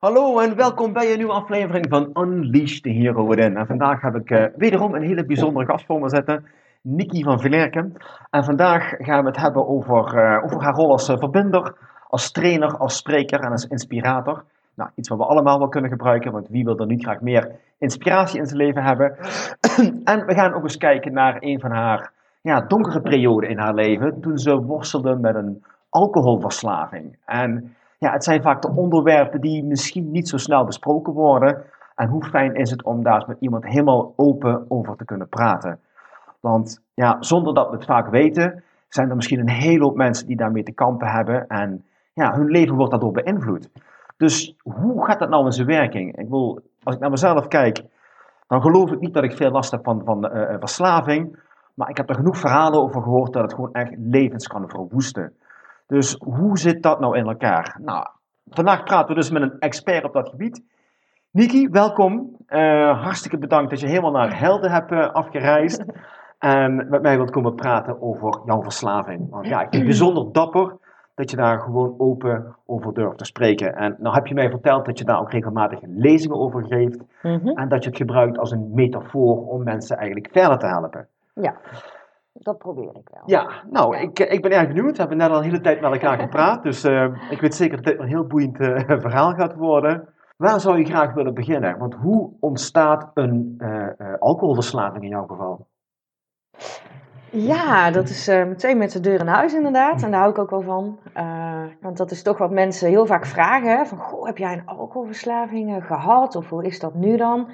Hallo en welkom bij een nieuwe aflevering van Unleash the Hero Within. En vandaag heb ik uh, wederom een hele bijzondere gast voor me zitten, Nikki van Villerken. En vandaag gaan we het hebben over, uh, over haar rol als uh, verbinder, als trainer, als spreker en als inspirator. Nou, iets wat we allemaal wel kunnen gebruiken, want wie wil er niet graag meer inspiratie in zijn leven hebben? en we gaan ook eens kijken naar een van haar ja, donkere perioden in haar leven, toen ze worstelde met een alcoholverslaving. En ja, het zijn vaak de onderwerpen die misschien niet zo snel besproken worden. En hoe fijn is het om daar met iemand helemaal open over te kunnen praten? Want ja, zonder dat we het vaak weten, zijn er misschien een hele hoop mensen die daarmee te kampen hebben. En ja, hun leven wordt daardoor beïnvloed. Dus hoe gaat dat nou in zijn werking? Ik wil, als ik naar mezelf kijk, dan geloof ik niet dat ik veel last heb van, van uh, verslaving. Maar ik heb er genoeg verhalen over gehoord dat het gewoon echt levens kan verwoesten. Dus hoe zit dat nou in elkaar? Nou, vandaag praten we dus met een expert op dat gebied. Niki, welkom. Uh, hartstikke bedankt dat je helemaal naar Helden hebt uh, afgereisd. En met mij wilt komen praten over jouw verslaving. Want ja, ik vind het bijzonder dapper dat je daar gewoon open over durft te spreken. En nou heb je mij verteld dat je daar ook regelmatig lezingen over geeft. Mm -hmm. En dat je het gebruikt als een metafoor om mensen eigenlijk verder te helpen. Ja dat probeer ik wel. Ja, nou, Ik, ik ben erg benieuwd. We hebben net al een hele tijd met elkaar gepraat. Dus uh, ik weet zeker dat dit een heel boeiend uh, verhaal gaat worden. Waar zou je graag willen beginnen? Want hoe ontstaat een uh, alcoholverslaving in jouw geval? Ja, dat is meteen met de deur in huis inderdaad. En daar hou ik ook wel van. want dat is toch wat mensen heel vaak vragen. Hè? Van, goh, heb jij een alcoholverslaving gehad? Of hoe is dat nu dan?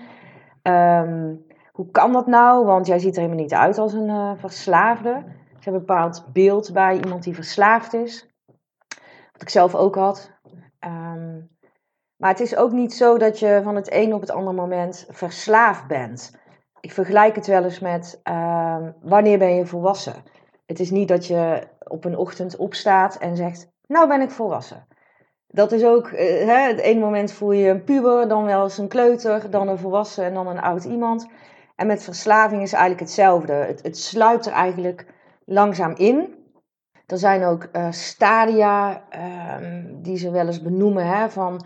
Um, hoe kan dat nou? Want jij ziet er helemaal niet uit als een uh, verslaafde. Ze hebben een bepaald beeld bij iemand die verslaafd is. Wat ik zelf ook had. Um, maar het is ook niet zo dat je van het een op het andere moment verslaafd bent. Ik vergelijk het wel eens met um, wanneer ben je volwassen? Het is niet dat je op een ochtend opstaat en zegt, nou ben ik volwassen. Dat is ook, uh, hè, het ene moment voel je een puber, dan wel eens een kleuter, dan een volwassen en dan een oud iemand. En met verslaving is eigenlijk hetzelfde. Het, het sluipt er eigenlijk langzaam in. Er zijn ook uh, stadia um, die ze wel eens benoemen. Hè, van,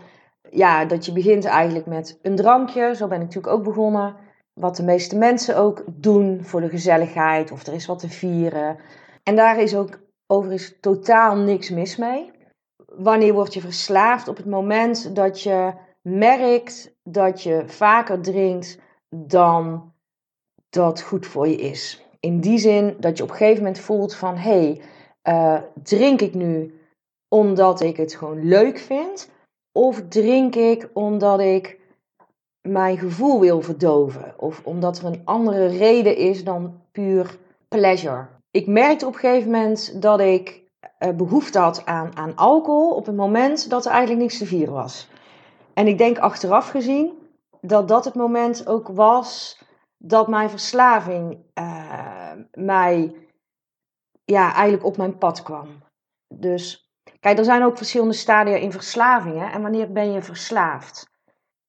ja, dat je begint eigenlijk met een drankje. Zo ben ik natuurlijk ook begonnen. Wat de meeste mensen ook doen voor de gezelligheid. Of er is wat te vieren. En daar is ook overigens totaal niks mis mee. Wanneer word je verslaafd? Op het moment dat je merkt dat je vaker drinkt dan dat goed voor je is. In die zin dat je op een gegeven moment voelt van hey, uh, drink ik nu omdat ik het gewoon leuk vind? Of drink ik omdat ik mijn gevoel wil verdoven? Of omdat er een andere reden is dan puur pleasure? Ik merkte op een gegeven moment dat ik uh, behoefte had aan, aan alcohol op het moment dat er eigenlijk niks te vieren was. En ik denk achteraf gezien dat dat het moment ook was dat mijn verslaving uh, mij ja, eigenlijk op mijn pad kwam. Dus kijk, er zijn ook verschillende stadia in verslavingen. En wanneer ben je verslaafd?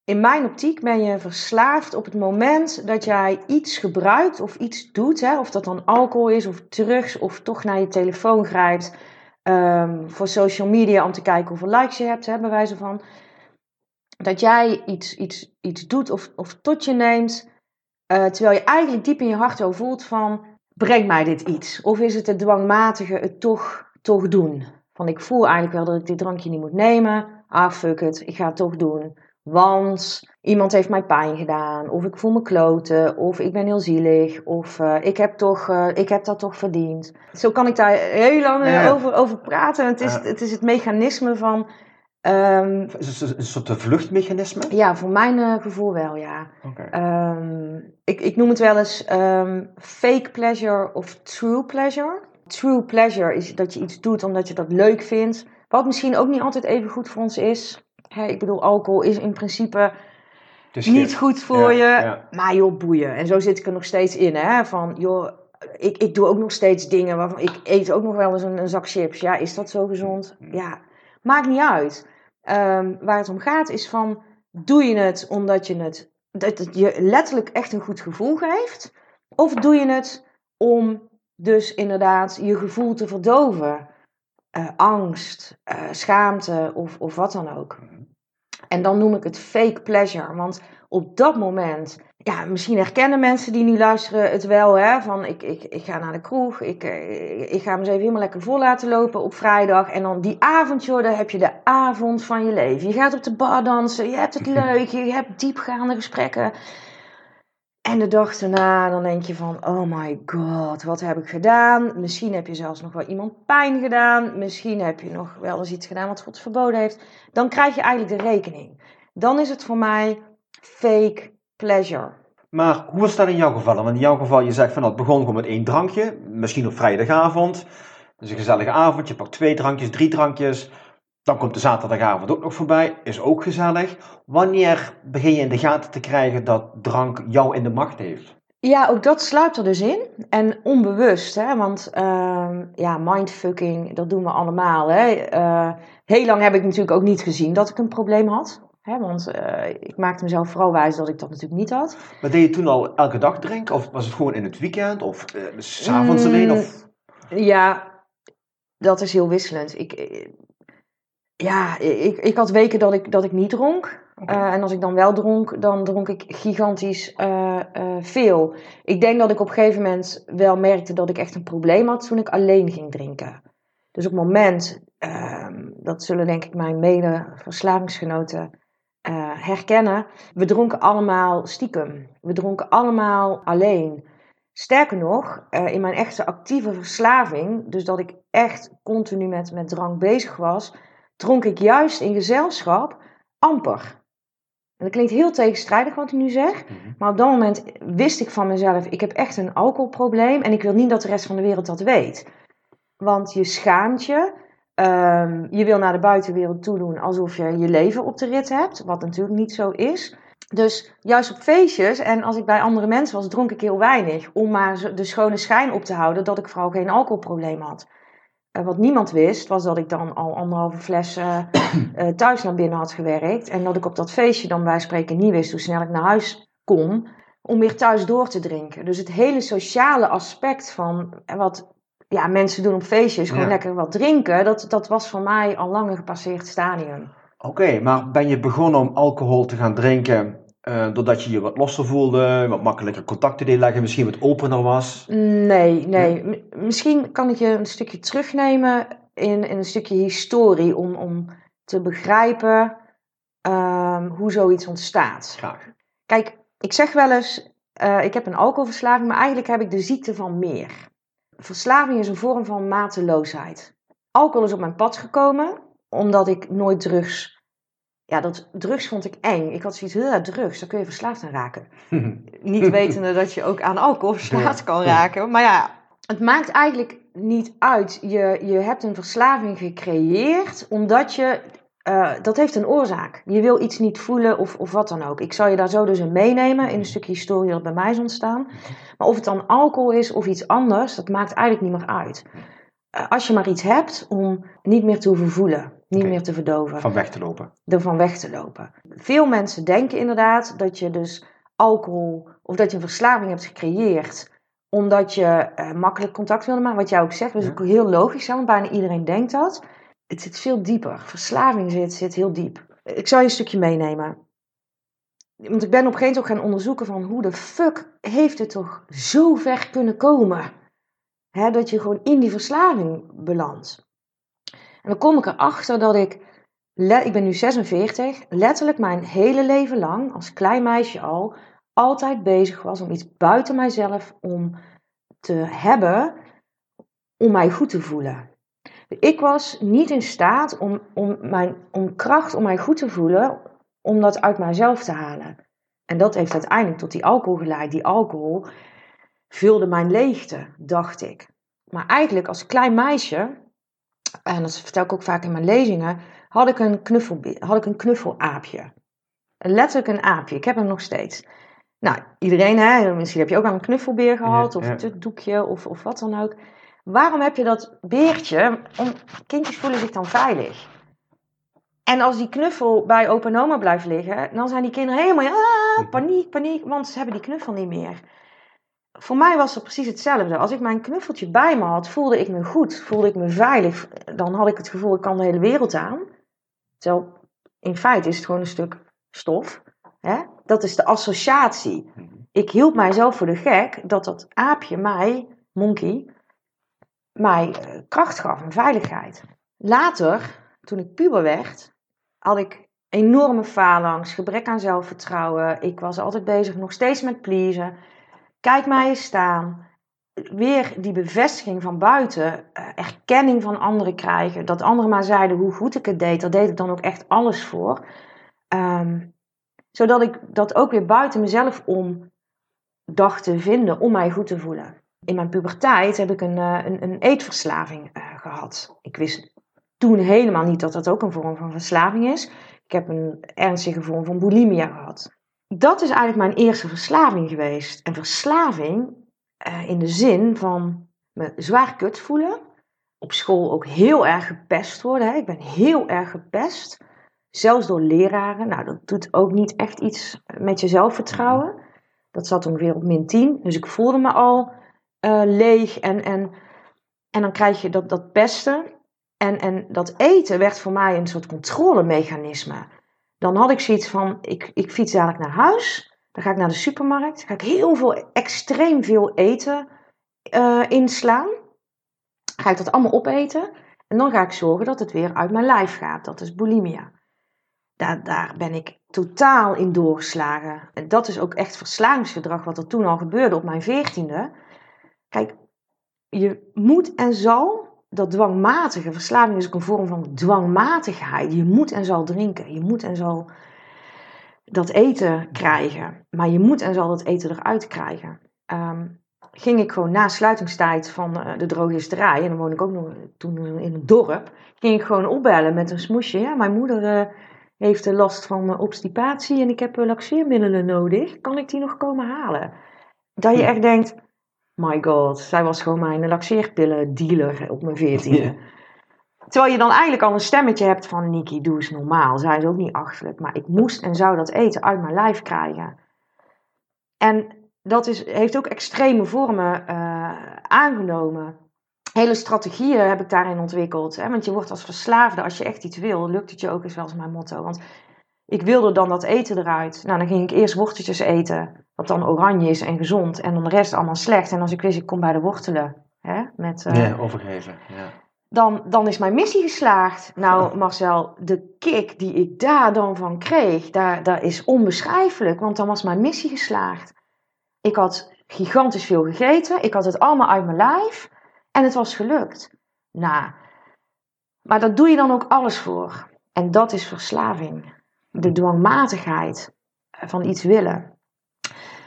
In mijn optiek ben je verslaafd op het moment dat jij iets gebruikt of iets doet. Hè, of dat dan alcohol is of drugs of toch naar je telefoon grijpt. Um, voor social media om te kijken hoeveel likes je hebt, hè, bij wijze van. Dat jij iets, iets, iets doet of, of tot je neemt uh, terwijl je eigenlijk diep in je hart al voelt van, brengt mij dit iets? Of is het het dwangmatige het toch, toch doen? Van ik voel eigenlijk wel dat ik dit drankje niet moet nemen. Ah, fuck it, ik ga het toch doen. Want iemand heeft mij pijn gedaan. Of ik voel me kloten. Of ik ben heel zielig. Of uh, ik, heb toch, uh, ik heb dat toch verdiend. Zo kan ik daar heel lang ja. over, over praten. Het is, het is het mechanisme van Ehm, Is het een soort vluchtmechanisme? ja, voor mijn eh, gevoel wel, ja. Oké. Ehm, ik, ik noem het wel eens ehm, fake pleasure of true pleasure. True pleasure is dat je iets doet omdat je dat leuk vindt. Wat misschien ook niet altijd even goed voor ons is. Hè, ik bedoel, alcohol is in principe Dus niet je- goed voor ja, je. ja. Maar joh, boeien. En zo zit ik er nog steeds in. Hè? Van, joh, ik, ik doe ook nog steeds dingen waarvan ik eet ook nog wel eens een, een zak chips. Ja, is dat zo gezond? Ja, maakt niet uit. Ehm, waar het om gaat is van, doe je het omdat je het, dat het je letterlijk echt een goed gevoel geeft? Of doe je het om dus inderdaad je gevoel te verdoven? Eh, angst, eh, schaamte of, of wat dan ook. En dan noem ik het fake pleasure. Want op dat moment, ja, misschien herkennen mensen die nu luisteren het wel, hè, van ik, ik, ik ga naar de kroeg, ik, eh, ik ga me eens even helemaal lekker vol laten lopen op vrijdag. En dan die avond, joh, daar heb je de avond van je leven. Je gaat op de bar dansen, je hebt het leuk, je hebt diepgaande gesprekken. En de dag daarna, dan denk je van, oh my god, wat heb ik gedaan? Misschien heb je zelfs nog wel iemand pijn gedaan. Misschien heb je nog wel eens iets gedaan wat God verboden heeft. Dan krijg je eigenlijk de rekening. Dan is het voor mij fake pleasure. Maar hoe is dat in jouw geval? Want in jouw geval, je zegt van nou, het begon gewoon met één drankje, misschien op vrijdagavond. Dus een gezellige avond, je pakt twee drankjes, drie drankjes. Dan komt de zaterdagavond ook nog voorbij, is ook gezellig. Wanneer begin je in de gaten te krijgen dat drank jou in de macht heeft? Ja, ook dat sluipt er dus in. En onbewust, hè, want ehm, ja, mindfucking, dat doen we allemaal. Hè. Eh, heel lang heb ik natuurlijk ook niet gezien dat ik een probleem had. Hè, want eh, ik maakte mezelf vooral wijs dat ik dat natuurlijk niet had. Maar deed je toen al elke dag drinken? Of was het gewoon in het weekend? Of eh, s s'avonds alleen? Mm. Of... Ja, dat is heel wisselend. Ik, eh, ja, ik, ik had weken dat ik, dat ik niet dronk. En als ik dan wel dronk, dan dronk ik gigantisch veel. Ik denk dat ik op een gegeven moment wel merkte dat ik echt een probleem had toen ik alleen ging drinken. Dus op het moment, ehm, dat zullen denk ik mijn mede-verslavingsgenoten eh, herkennen, we dronken allemaal stiekem. We dronken allemaal alleen. Sterker nog, eh, in mijn echte actieve verslaving, dus dat ik echt continu met, met drank bezig was, dronk ik juist in gezelschap amper. En dat klinkt heel tegenstrijdig wat ik nu zeg, Mhm. maar op dat moment wist ik van mezelf, ik heb echt een alcoholprobleem en ik wil niet dat de rest van de wereld dat weet. Want je schaamt je, ehm, je wil naar de buitenwereld toe doen alsof je je leven op de rit hebt, wat natuurlijk niet zo is. Dus juist op feestjes en als ik bij andere mensen was, dronk ik heel weinig. Om maar de schone schijn op te houden dat ik vooral geen alcoholprobleem had. Eh, wat niemand wist, was dat ik dan al anderhalve fles eh, eh, thuis naar binnen had gewerkt. En dat ik op dat feestje dan bij spreken niet wist hoe snel ik naar huis kon. Om weer thuis door te drinken. Dus het hele sociale aspect van wat ja, mensen doen op feestjes, gewoon Ja. lekker wat drinken. Dat, dat was voor mij al lang een gepasseerd stadium. Oké, maar ben je begonnen om alcohol te gaan drinken eh, doordat je je wat losser voelde, wat makkelijker contacten deed leggen, misschien wat opener was? Nee, nee. Misschien kan ik je een stukje terugnemen in, in een stukje historie om, om te begrijpen ehm, hoe zoiets ontstaat. Graag. Kijk, ik zeg wel eens, eh, ik heb een alcoholverslaving, maar eigenlijk heb ik de ziekte van meer. Verslaving is een vorm van mateloosheid. Alcohol is op mijn pad gekomen omdat ik nooit drugs. Ja, dat drugs vond ik eng. Ik had zoiets, heel drugs, daar kun je verslaafd aan raken. Niet wetende dat je ook aan alcohol verslaafd kan raken. Maar ja, het maakt eigenlijk niet uit. Je, je hebt een verslaving gecreëerd omdat je. Eh, dat heeft een oorzaak. Je wil iets niet voelen of, of wat dan ook. Ik zal je daar zo dus in meenemen in een stukje historie dat bij mij is ontstaan. Maar of het dan alcohol is of iets anders, dat maakt eigenlijk niet meer uit. Eh, als je maar iets hebt om niet meer te hoeven voelen, niet meer te verdoven Van weg te lopen. ervan weg te lopen. Veel mensen denken inderdaad dat je dus alcohol of dat je een verslaving hebt gecreëerd omdat je eh, makkelijk contact wilde maken. Wat jij ook zegt, dat is Ja. ook heel logisch, hè, want bijna iedereen denkt dat. Het zit veel dieper. Verslaving zit, zit heel diep. Ik zal je een stukje meenemen. Want ik ben op een gegeven moment gaan onderzoeken van hoe de fuck heeft het toch zo ver kunnen komen? Hè, dat je gewoon in die verslaving belandt. En dan kom ik erachter dat ik ik ben nu 46, letterlijk mijn hele leven lang, als klein meisje al, altijd bezig was om iets buiten mijzelf om te hebben, om mij goed te voelen. Ik was niet in staat om, om, mijn, om kracht, om mij goed te voelen, om dat uit mijzelf te halen. En dat heeft uiteindelijk tot die alcohol geleid. Die alcohol vulde mijn leegte, dacht ik. Maar eigenlijk als klein meisje, en dat vertel ik ook vaak in mijn lezingen, had ik een, knuffel, had ik een knuffelaapje. Letterlijk een aapje. Ik heb hem nog steeds. Nou, iedereen, hè, misschien heb je ook al een knuffelbeer gehad, of een doekje, of, of wat dan ook. Waarom heb je dat beertje? Om, kindjes voelen zich dan veilig. En als die knuffel bij opa oma blijft liggen, dan zijn die kinderen helemaal ah, mhm. paniek, paniek, want ze hebben die knuffel niet meer. Voor mij was het precies hetzelfde. Als ik mijn knuffeltje bij me had, voelde ik me goed, voelde ik me veilig. Dan had ik het gevoel, ik kan de hele wereld aan. Terwijl in feite is het gewoon een stuk stof. Hè? Dat is de associatie. Mhm. Ik hield mijzelf voor de gek dat dat aapje mij, monkey, mij eh, kracht gaf en veiligheid. Later, toen ik puber werd, had ik enorme phalanx, gebrek aan zelfvertrouwen. Ik was altijd bezig nog steeds met pleasen. Kijk mij eens staan. Weer die bevestiging van buiten, eh, erkenning van anderen krijgen. Dat anderen maar zeiden hoe goed ik het deed, daar deed ik dan ook echt alles voor. Ehm, zodat ik dat ook weer buiten mezelf om dacht te vinden om mij goed te voelen. In mijn puberteit heb ik een, eh, een, een eetverslaving uh, gehad. Ik wist toen helemaal niet dat dat ook een vorm van verslaving is. Ik heb een ernstige vorm van bulimia gehad. Dat is eigenlijk mijn eerste verslaving geweest. Een verslaving uh, in de zin van me zwaar kut voelen. Op school ook heel erg gepest worden. Hè. Ik ben heel erg gepest. Zelfs door leraren. Nou, dat doet ook niet echt iets met je zelfvertrouwen. Dat zat ongeveer op min 10. Dus ik voelde me al uh, leeg. En, en, en dan krijg je dat, dat pesten. En, en dat eten werd voor mij een soort controlemechanisme. Dan had ik zoiets van, ik, ik fiets dadelijk naar huis. Dan ga ik naar de supermarkt. Ga ik heel veel, extreem veel eten uh, inslaan. Ga ik dat allemaal opeten. En dan ga ik zorgen dat het weer uit mijn lijf gaat. Dat is bulimia. Daar, daar ben ik totaal in doorgeslagen. En dat is ook echt verslavingsgedrag wat er toen al gebeurde op mijn veertiende. Kijk, je moet en zal, dat dwangmatige, verslaving is ook een vorm van dwangmatigheid. Je moet en zal drinken, je moet en zal dat eten krijgen. Maar je moet en zal dat eten eruit krijgen. Um, ging ik gewoon na sluitingstijd van uh, de drogisterij, en dan woon ik ook nog toen in een dorp, ging ik gewoon opbellen met een smoesje. Ja, mijn moeder uh, heeft last van uh, obstipatie en ik heb laxeermiddelen nodig. Kan ik die nog komen halen? Dat je echt denkt, my god, zij was gewoon mijn laxeerpillen dealer op mijn veertiende. Terwijl je dan eigenlijk al een stemmetje hebt van Niki, doe eens normaal. Zij is ook niet achterlijk, maar ik moest en zou dat eten uit mijn lijf krijgen. En dat is, heeft ook extreme vormen uh, aangenomen. Hele strategieën heb ik daarin ontwikkeld. Hè? Want je wordt als verslaafde, als je echt iets wil, lukt het je ook, is wel eens mijn motto. Want ik wilde dan dat eten eruit. Nou, dan ging ik eerst worteltjes eten, wat dan oranje is en gezond. En dan de rest allemaal slecht. En als ik wist, ik kom bij de wortelen. Hè, met, uh, ja, overgeven. Ja. Dan, dan is mijn missie geslaagd. Nou, Marcel, de kick die ik daar dan van kreeg, daar, daar is onbeschrijfelijk. Want dan was mijn missie geslaagd. Ik had gigantisch veel gegeten. Ik had het allemaal uit mijn lijf. En het was gelukt. Nou, maar daar doe je dan ook alles voor. En dat is verslaving de dwangmatigheid van iets willen.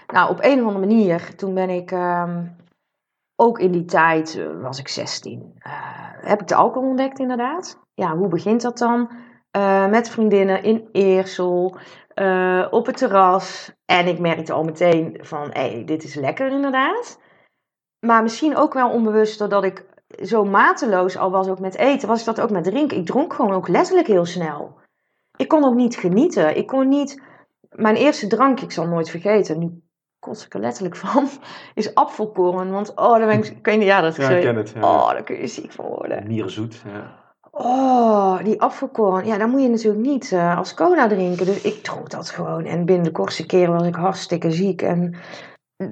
Nou, op een of andere manier, toen ben ik ehm, ook in die tijd, uh, was ik 16, uh, eh, heb ik de alcohol ontdekt inderdaad. Ja, hoe begint dat dan? Met vriendinnen in Eersel, op het terras. En ik merkte al meteen van, hé, hey, dit is lekker inderdaad. Maar misschien ook wel onbewust, doordat ik zo mateloos al was ook met eten, was ik dat ook met drinken. Ik dronk gewoon ook letterlijk heel snel ik kon ook niet genieten. Ik kon niet. Mijn eerste drank, ik zal nooit vergeten, nu kost ik er letterlijk van, is apfelkorn. Want oh, dan ben ik. ik weet niet, ja, dat ja, ik ken het. Ja. Oh, daar kun je ziek van worden. Mierenzoet, ja. Oh, die apfelkorn. Ja, dan moet je natuurlijk niet uh, als cola drinken. Dus ik dronk dat gewoon. En binnen de kortste keren was ik hartstikke ziek. En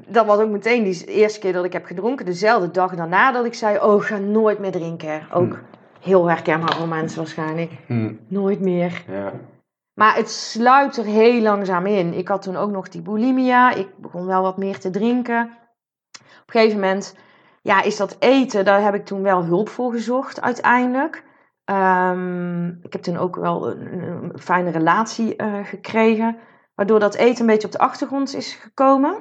dat was ook meteen die eerste keer dat ik heb gedronken. Dezelfde dag daarna dat ik zei, oh, ga nooit meer drinken. Ook hm heel herkenbaar voor mensen waarschijnlijk. Hmm. Nooit meer. Ja. Maar het sluipt er heel langzaam in. Ik had toen ook nog die bulimia. Ik begon wel wat meer te drinken. Op een gegeven moment ja, is dat eten, daar heb ik toen wel hulp voor gezocht uiteindelijk. Ehm, ik heb toen ook wel een, een fijne relatie uh, gekregen, waardoor dat eten een beetje op de achtergrond is gekomen.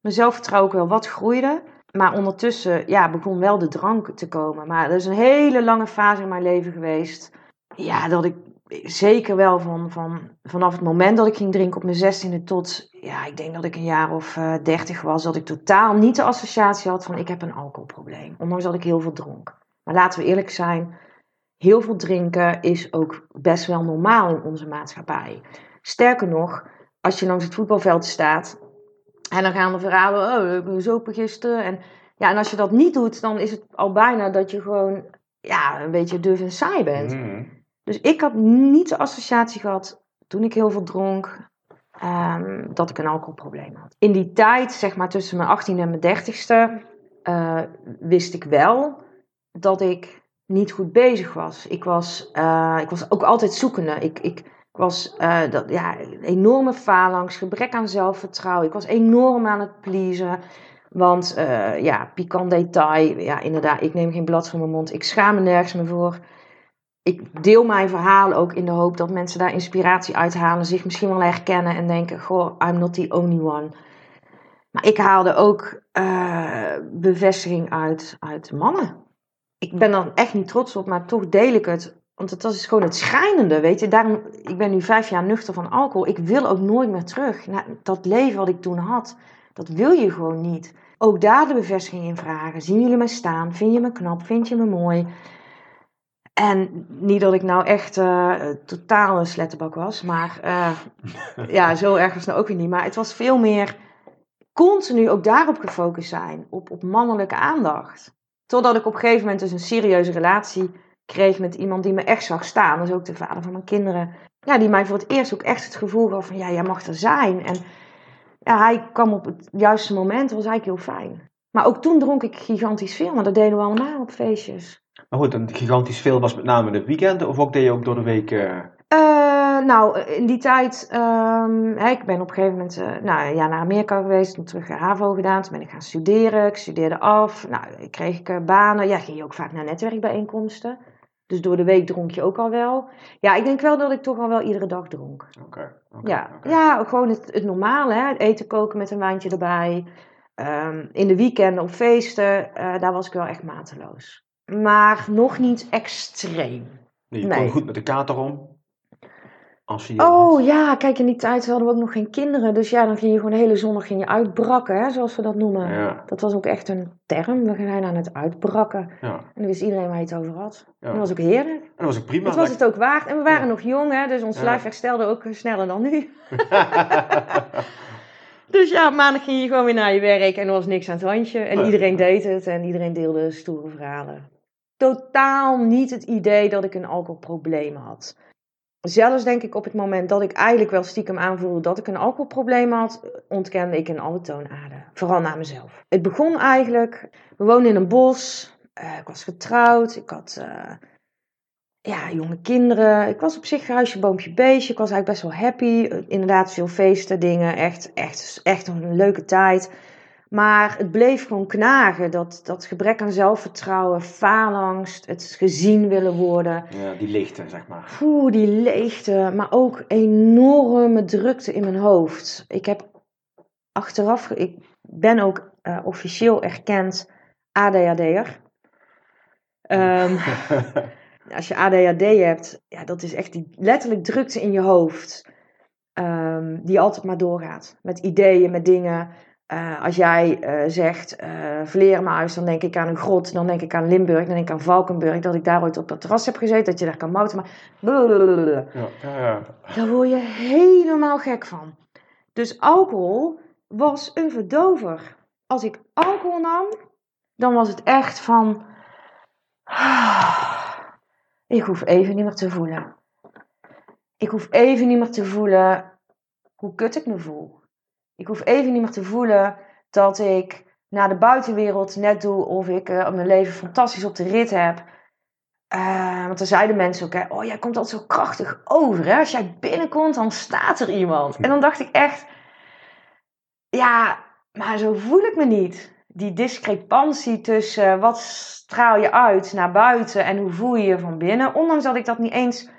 Mijn zelfvertrouwen ook wel wat groeide. Maar ondertussen ja, begon wel de drank te komen. Maar er is een hele lange fase in mijn leven geweest. Ja, dat ik zeker wel van, van, vanaf het moment dat ik ging drinken op mijn zestiende tot, ja, ik denk dat ik een jaar of uh, dertig was, dat ik totaal niet de associatie had van ik heb een alcoholprobleem. Ondanks dat ik heel veel dronk. Maar laten we eerlijk zijn, heel veel drinken is ook best wel normaal in onze maatschappij. Sterker nog, als je langs het voetbalveld staat en dan gaan de verhalen, oh, ik ben zopen gisteren. En, ja, en als je dat niet doet, dan is het al bijna dat je gewoon ja, een beetje duf en saai bent. Mhm. Dus ik had niet de associatie gehad toen ik heel veel dronk, ehm, dat ik een alcoholprobleem had. In die tijd, zeg maar tussen mijn 18e en mijn 30ste, uh, wist ik wel dat ik niet goed bezig was. Ik was, uh, ik was ook altijd zoekende. Ik, ik, ik was uh, dat, ja, een enorme phalanx, gebrek aan zelfvertrouwen. Ik was enorm aan het pleasen. Want uh, ja, pikant detail. Ja, inderdaad, ik neem geen blad van mijn mond. Ik schaam me nergens meer voor ik deel mijn verhaal ook in de hoop dat mensen daar inspiratie uithalen, zich misschien wel herkennen en denken: Goh, I'm not the only one. Maar ik haalde ook uh, bevestiging uit, uit mannen. Ik ben er echt niet trots op, maar toch deel ik het. Want het is gewoon het schijnende, weet je. Daarom, ik ben nu vijf jaar nuchter van alcohol. Ik wil ook nooit meer terug. naar dat leven wat ik toen had, dat wil je gewoon niet. Ook daar de bevestiging in vragen. Zien jullie me staan? Vind je me knap? Vind je me mooi? En niet dat ik nou echt uh, totaal een slettenbak was, maar uh, ja, zo erg was nou ook weer niet. Maar het was veel meer continu ook daarop gefocust zijn, op, op mannelijke aandacht. Totdat ik op een gegeven moment dus een serieuze relatie kreeg met iemand die me echt zag staan. Dat is ook de vader van mijn kinderen. Ja, die mij voor het eerst ook echt het gevoel gaf van, ja, jij mag er zijn. En ja, hij kwam op het juiste moment, dat was eigenlijk heel fijn. Maar ook toen dronk ik gigantisch veel, maar dat deden we allemaal op feestjes. Maar goed, een gigantisch veel was met name de weekenden of ook deed je ook door de week? Uh... Uh, nou, in die tijd, um, ik ben op een gegeven moment uh, nou, ja, naar Amerika geweest, toen terug HAVO gedaan, toen ben ik gaan studeren, ik studeerde af, nou, ik kreeg banen, ja, ging je ook vaak naar netwerkbijeenkomsten. Dus door de week dronk je ook al wel. Ja, ik denk wel dat ik toch al wel iedere dag dronk. Oké. Okay, okay, ja. Okay. ja, gewoon het, het normale, hè? Eten koken met een wijntje erbij. Um, in de weekenden op feesten, daar was ik wel echt mateloos maar nog niet extreem. Nee, je Nee. kon goed met de kater om. Als je Oh had. ja, kijk, in die tijd hadden we ook nog geen kinderen. Dus ja, dan ging je gewoon de hele zondag ging je uitbrakken, hè, zoals we dat noemen. Ja, Dat was ook echt een term. We zijn aan het uitbrakken. ja, En dan wist iedereen waar je het over had. ja. En dat was ook heerlijk. En dat was ook prima. het was het ook waard. En we waren nog jong, hè, dus ons lijf herstelde ook sneller dan nu. Dus ja, maandag ging je gewoon weer naar je werk en er was niks aan het handje. En iedereen deed het en iedereen deelde stoere verhalen. Totaal niet het idee dat ik een alcoholprobleem had. Zelfs denk ik op het moment dat ik eigenlijk wel stiekem aanvoelde dat ik een alcoholprobleem had, ontkende ik in alle toonaarden. Vooral naar mezelf. Het begon eigenlijk, we woonden in een bos, eh, ik was getrouwd, ik had eh, ja, jonge kinderen. Ik was op zich huisje, boompje, beestje. Ik was eigenlijk best wel happy. Eh, Inderdaad, veel feesten, dingen. Echt, echt, echt een leuke tijd. Maar het bleef gewoon knagen. Dat, dat gebrek aan zelfvertrouwen, faalangst, het gezien willen worden. ja, die lichten, zeg maar. Oeh, die leegte. Maar ook enorme drukte in mijn hoofd. Ik heb achteraf... Ik ben ook eh, officieel erkend ADHD'er. Ehm als je ADHD hebt, ja, dat is echt die letterlijk drukte in je hoofd. ehm, die altijd maar doorgaat. Met ideeën, met dingen. Eh, als jij eh, zegt eh vleermuis, dan denk ik aan een grot. Dan denk ik aan Limburg. Dan denk ik aan Valkenburg. Dat ik daar ooit op dat terras heb gezeten. Dat je daar kan mouten. Maar ja. daar word je helemaal gek van. Dus alcohol was een verdover. Als ik alcohol nam, dan was het echt van. Ik hoef even niet meer te voelen. Ik hoef even niet meer te voelen hoe kut ik me voel. Ik hoef even niet meer te voelen dat ik naar de buitenwereld net doe of ik eh, mijn leven fantastisch op de rit heb. Eh, want dan zeiden mensen ook, hè, oh jij komt altijd zo krachtig over. Hè? Als jij binnenkomt, dan staat er iemand. En dan dacht ik echt, ja, maar zo voel ik me niet. die discrepantie tussen eh, wat straal je uit naar buiten en hoe voel je je van binnen. Ondanks dat ik dat niet eens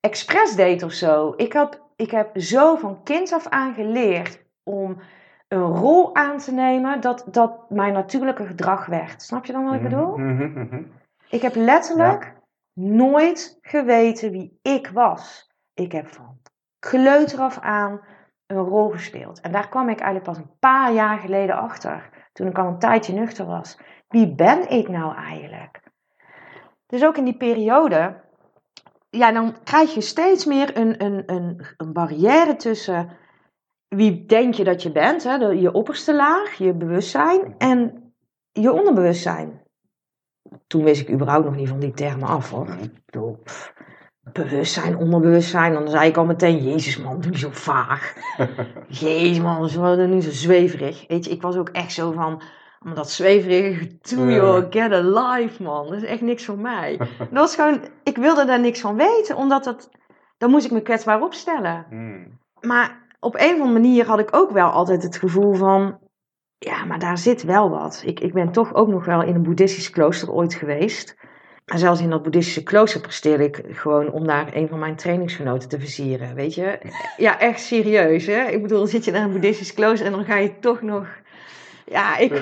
expres deed of zo. Ik heb, ik heb zo van kind af aan geleerd om een rol aan te nemen dat dat mijn natuurlijke gedrag werd. Snap je dan wat ik bedoel? Mhm, mhm. Ik heb letterlijk nooit geweten wie ik was. Ik heb van kleuter af aan een rol gespeeld. En daar kwam ik eigenlijk pas een paar jaar geleden achter. Toen ik al een tijdje nuchter was. Wie ben ik nou eigenlijk? Dus ook in die periode, ja, dan krijg je steeds meer een, een, een, een barrière tussen wie denk je dat je bent, hè? je opperste laag, je bewustzijn en je onderbewustzijn. Toen wist ik überhaupt nog niet van die termen af hoor. Ik bedoel, pff, bewustzijn, onderbewustzijn, dan zei ik al meteen, jezus man, doe niet zo vaag. Jezus man, ze worden nu zo zweverig. Weet je, ik was ook echt zo van, maar dat zweverige gedoe joh, get a life man. Dat is echt niks voor mij. Dat was gewoon, ik wilde daar niks van weten, omdat dat, dan moest ik me kwetsbaar opstellen. Mhm. Maar op een of andere manier had ik ook wel altijd het gevoel van, ja, maar daar zit wel wat. Ik, ik ben toch ook nog wel in een boeddhistisch klooster ooit geweest. En zelfs in dat boeddhistische klooster presteerde ik gewoon om daar een van mijn trainingsgenoten te versieren, weet je. Ja, echt serieus, hè. Ik bedoel, dan zit je naar een boeddhistisch klooster en dan ga je toch nog... Ja, ik,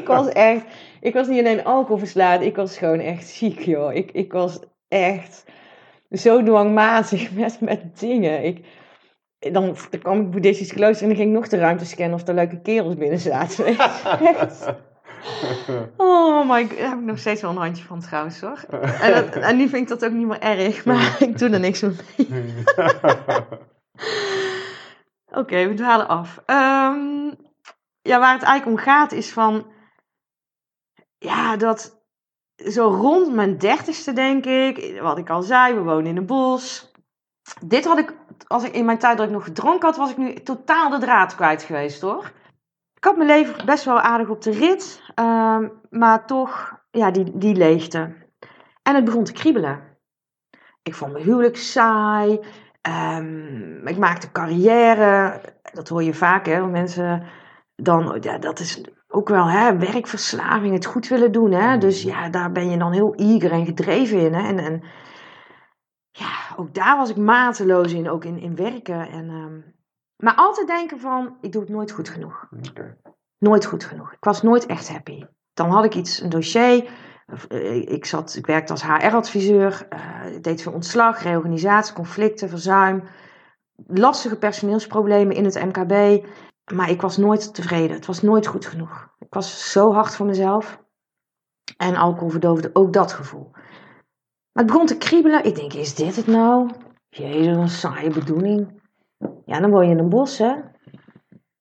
ik, was echt... Ik was niet alleen alcohol verslaafd, ik was gewoon echt ziek, joh. Ik, ik was echt zo dwangmatig met, met dingen. Ik, dan, dan kwam ik boeddhistisch klooster en dan ging ik nog de ruimte scannen of er leuke kerels binnen zaten. Oh my god, daar heb ik nog steeds wel een handje van trouwens hoor. En, dat- en nu vind ik dat ook niet meer erg, maar ik doe er niks mee. Oké, we dwalen af. Ehm, ja, waar het eigenlijk om gaat is van... Ja, dat zo rond mijn dertigste denk ik, wat ik al zei, we wonen in een bos. Dit had ik, als ik in mijn tijd dat ik nog gedronken had, was ik nu totaal de draad kwijt geweest hoor. Ik had mijn leven best wel aardig op de rit, ehm, maar toch, ja, die, die leegte. En het begon te kriebelen. Ik vond mijn huwelijk saai. ehm, ik maakte carrière. Dat hoor je vaak, hè. Mensen dan, ja, dat is ook wel hè, werkverslaving, het goed willen doen. Hè? Dus ja, daar ben je dan heel eager en gedreven in. Hè? En, en ja, ook daar was ik mateloos in, ook in, in werken. En, ehm, maar altijd denken van, ik doe het nooit goed genoeg. Nooit goed genoeg. Ik was nooit echt happy. Dan had ik iets, een dossier. Eh, Ik, zat, ik werkte als HR-adviseur. eh, ik deed veel ontslag, reorganisatie, conflicten, verzuim. Lastige personeelsproblemen in het MKB. Maar ik was nooit tevreden. Het was nooit goed genoeg. Ik was zo hard voor mezelf. En alcohol verdoofde ook dat gevoel. Maar het begon te kriebelen. Ik denk, is dit het nou? Jezus, een saaie bedoeling. Ja, dan woon je in een bos, hè.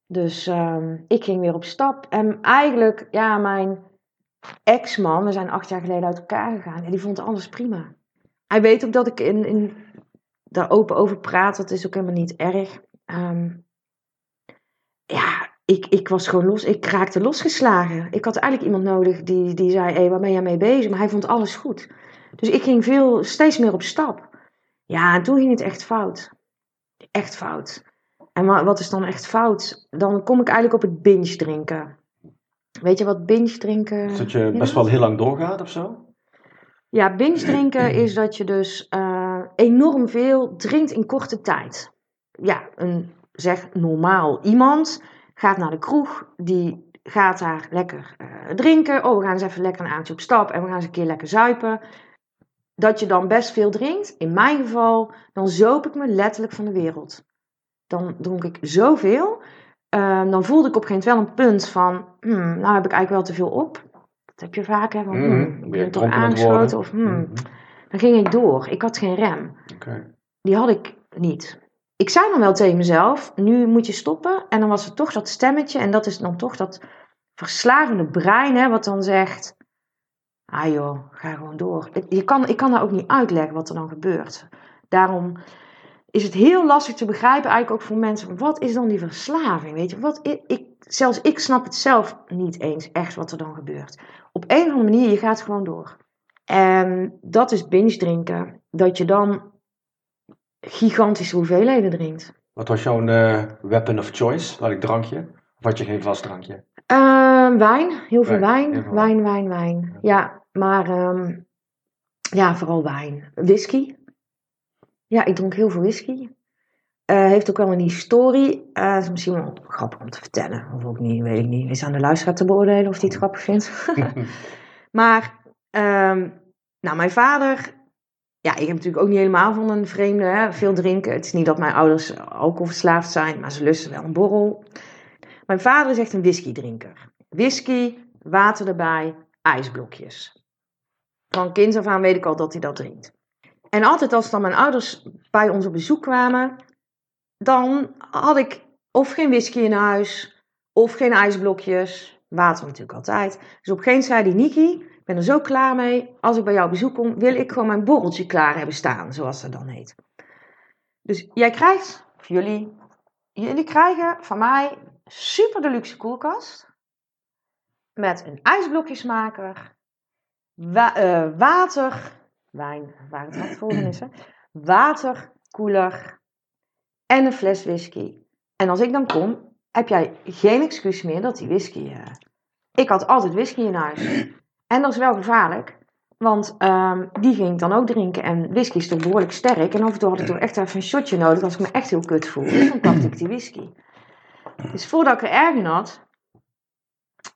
Dus ehm, ik ging weer op stap. En eigenlijk, ja, mijn ex-man, we zijn acht jaar geleden uit elkaar gegaan. En die vond alles prima. Hij weet ook dat ik in, in, daar open over praat. Dat is ook helemaal niet erg. Ehm, ja, ik, ik was gewoon los. Ik raakte losgeslagen. Ik had eigenlijk iemand nodig die, die zei: Hé, waar ben jij mee bezig? Maar hij vond alles goed. Dus ik ging veel, steeds meer op stap. Ja, en toen ging het echt fout. Echt fout. En wa- wat is dan echt fout? Dan kom ik eigenlijk op het binge drinken. Weet je wat binge drinken dat je best wel heel lang doorgaat of zo? Ja, binge drinken is dat je dus eh, enorm veel drinkt in korte tijd. Ja, een zeg normaal iemand gaat naar de kroeg, die gaat daar lekker eh, drinken. Oh, we gaan eens even lekker een avondje op stap en we gaan eens een keer lekker zuipen. Dat je dan best veel drinkt, in mijn geval, dan zoop ik me letterlijk van de wereld. Dan dronk ik zoveel. eh, dan voelde ik op een gegeven moment wel een punt van, hmm, nou heb ik eigenlijk wel te veel op. Dat heb je vaak, hè? Van, Mhm. hmm, Ben ik je ben toch dronken aan het aangesloten worden? of hmm, Mhm. dan ging ik door. Ik had geen rem. Die had ik niet. Ik zei dan wel tegen mezelf, nu moet je stoppen. En dan was er toch dat stemmetje. En dat is dan toch dat verslavende brein, hè, wat dan zegt... Ah joh, ga gewoon door. Ik- Je kan, ik kan daar ook niet uitleggen wat er dan gebeurt. Daarom is het heel lastig te begrijpen, eigenlijk ook voor mensen. Wat is dan die verslaving? Weet je, wat, ik, ik, zelfs ik snap het zelf niet eens echt wat er dan gebeurt. Op een of andere manier, je gaat gewoon door. En dat is binge drinken. Dat je dan gigantische hoeveelheden drinkt. Wat was jouw eh, weapon of choice? Ik drankje? Of had je geen vast drankje? Ehm, wijn, heel veel Wijn, Wijn, wijn, wijn. Ja, maar ehm, ja, vooral wijn. Whisky. Ja, ik dronk heel veel whisky. Eh, heeft ook wel een historie. Eh is misschien wel grappig om te vertellen. Of ook niet, weet ik niet. Is aan de luisteraar te beoordelen of hij het grappig vindt. maar, ehm, nou, mijn vader. Ja, ik heb natuurlijk ook niet helemaal van een vreemde. Hè, veel drinken. Het is niet dat mijn ouders alcoholverslaafd zijn, maar ze lusten wel een borrel. Mijn vader is echt een whiskydrinker. Whisky, water erbij, ijsblokjes. Van kinds af aan weet ik al dat hij dat drinkt. En altijd als dan mijn ouders bij ons op bezoek kwamen, dan had ik of geen whisky in huis, of geen ijsblokjes. Water natuurlijk altijd. Dus op een gegeven moment zei die Niki, ik ben er zo klaar mee. Als ik bij jou op bezoek kom, wil ik gewoon mijn borreltje klaar hebben staan, zoals dat dan heet. Dus jij krijgt, of jullie, jullie krijgen van mij super deluxe koelkast. Met een ijsblokjesmaker, eh, water, wijn, waar het volgen is, hè? waterkoeler en een fles whisky. En als ik dan kom, heb jij geen excuus meer dat die whisky. eh, Ik had altijd whisky in huis. En dat is wel gevaarlijk, want ehm, die ging ik dan ook drinken. En whisky is toch behoorlijk sterk. En af en toe had ik toch echt even een shotje nodig als ik me echt heel kut voelde. Dus dan pakte ik die whisky. Dus voordat ik er erg in had,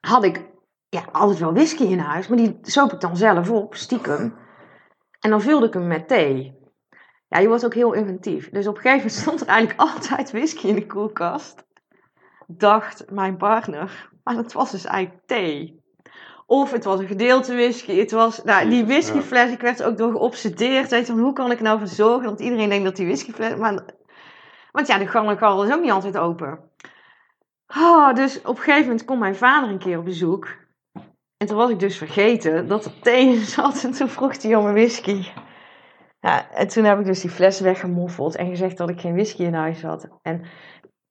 had ik ja, altijd wel whisky in huis. Maar die zoop ik dan zelf op, stiekem. En dan vulde ik hem met thee. Ja, je wordt ook heel inventief. Dus op een gegeven moment stond er eigenlijk altijd whisky in de koelkast. Dacht mijn partner. Maar dat was dus eigenlijk thee. Of het was een gedeelte whisky. Het was, nou, die whiskyfles, ik werd er ook door geobsedeerd. Weet je, hoe kan ik nou voor zorgen dat iedereen denkt dat die whiskyfles... Maar, want ja, de gangenkarrel is ook niet altijd open. Ah, dus op een gegeven moment komt mijn vader een keer op bezoek. En toen was ik dus vergeten dat er thee zat. En toen vroeg hij om een whisky. Ja, en toen heb ik dus die fles weggemoffeld en gezegd dat ik geen whisky in huis had. En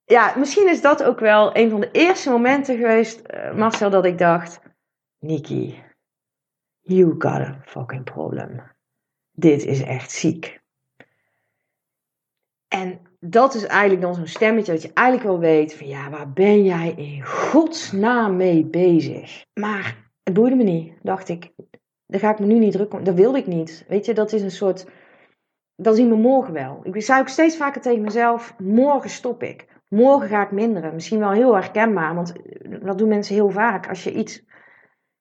ja, misschien is dat ook wel een van de eerste momenten geweest, eh, Marcel, dat ik dacht: Nikki, you got a fucking problem. Dit is echt ziek. En dat is eigenlijk dan zo'n stemmetje dat je eigenlijk wel weet van ja, waar ben jij in godsnaam mee bezig? Maar het boeide me niet, dacht ik. Daar ga ik me nu niet druk om. Dat wilde ik niet. Weet je, dat is een soort. Dat zien we morgen wel. Ik zei ook steeds vaker tegen mezelf: morgen stop ik. Morgen ga ik minderen. Misschien wel heel herkenbaar, want dat doen mensen heel vaak. Als je iets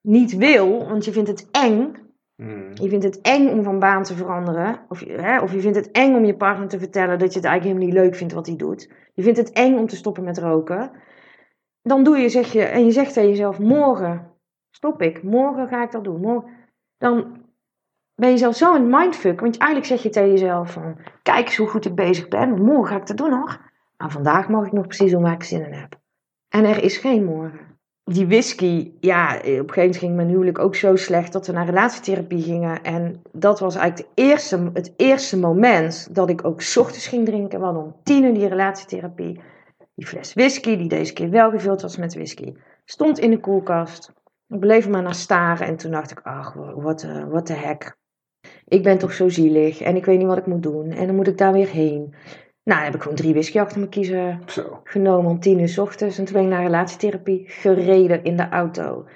niet wil, want je vindt het eng. Hmm. Je vindt het eng om van baan te veranderen. Of, hè, of je vindt het eng om je partner te vertellen dat je het eigenlijk helemaal niet leuk vindt wat hij doet. Je vindt het eng om te stoppen met roken. Dan doe je, zeg je, en je zegt tegen jezelf: morgen stop ik. Morgen ga ik dat doen. Morgen. Dan ben je zelf zo in mindfuck. Want eigenlijk zeg je tegen jezelf van... Kijk eens hoe goed ik bezig ben. want Morgen ga ik dat doen hoor. Maar vandaag mag ik nog precies doen waar ik zin in heb. En er is geen morgen. Die whisky, ja, op een gegeven moment ging mijn huwelijk ook zo slecht dat we naar relatietherapie gingen. En dat was eigenlijk de eerste, het eerste moment dat ik ook ochtends ging drinken. Hadden om tien uur die relatietherapie. Die fles whisky, die deze keer wel gevuld was met whisky, stond in de koelkast. Ik bleef maar naar staren en toen dacht ik, ach, wat de heck. Ik ben toch zo zielig en ik weet niet wat ik moet doen. En dan moet ik daar weer heen. Nou, dan heb ik gewoon drie whisky achter me kiezen Zo. genomen om tien uur 's ochtends. En toen ben ik naar relatietherapie gereden in de auto.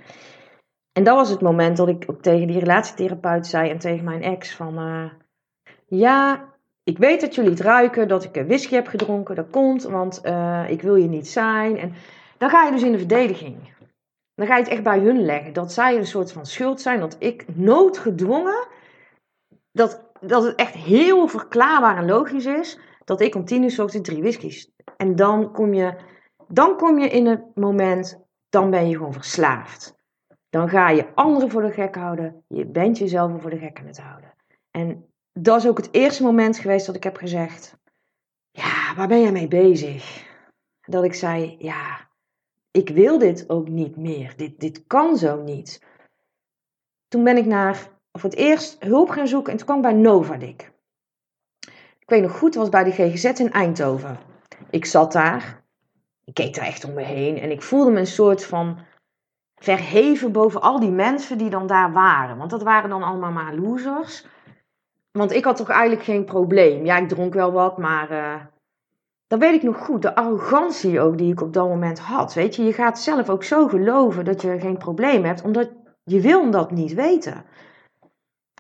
En dat was het moment dat ik ook tegen die relatietherapeut zei en tegen mijn ex van... eh, ja, ik weet dat jullie het ruiken, dat ik eh, whisky heb gedronken. Dat komt, want eh, ik wil je niet zijn. En dan ga je dus in de verdediging. Dan ga je het echt bij hun leggen. Dat zij een soort van schuld zijn. Dat ik noodgedwongen... Dat, dat het echt heel verklaarbaar en logisch is... dat ik om tien uur ochtends drie whiskies... En dan kom je, dan kom je in het moment... dan ben je gewoon verslaafd. Dan ga je anderen voor de gek houden. Je bent jezelf voor de gek aan het houden. En dat is ook het eerste moment geweest dat ik heb gezegd... Ja, waar ben jij mee bezig? Dat ik zei, ja, ik wil dit ook niet meer. Dit, dit kan zo niet. Toen ben ik naar, voor het eerst hulp gaan zoeken en toen kwam ik bij Novadik. Ik weet nog goed, was bij de GGZ in Eindhoven. Ik zat daar, ik keek daar echt om me heen en ik voelde me een soort van verheven boven al die mensen die dan daar waren. Want dat waren dan allemaal maar losers. Want ik had toch eigenlijk geen probleem. Ja, ik dronk wel wat, maar eh, dat weet ik nog goed, de arrogantie ook die ik op dat moment had. Weet je, je gaat zelf ook zo geloven dat je geen probleem hebt, omdat je wil dat niet weten.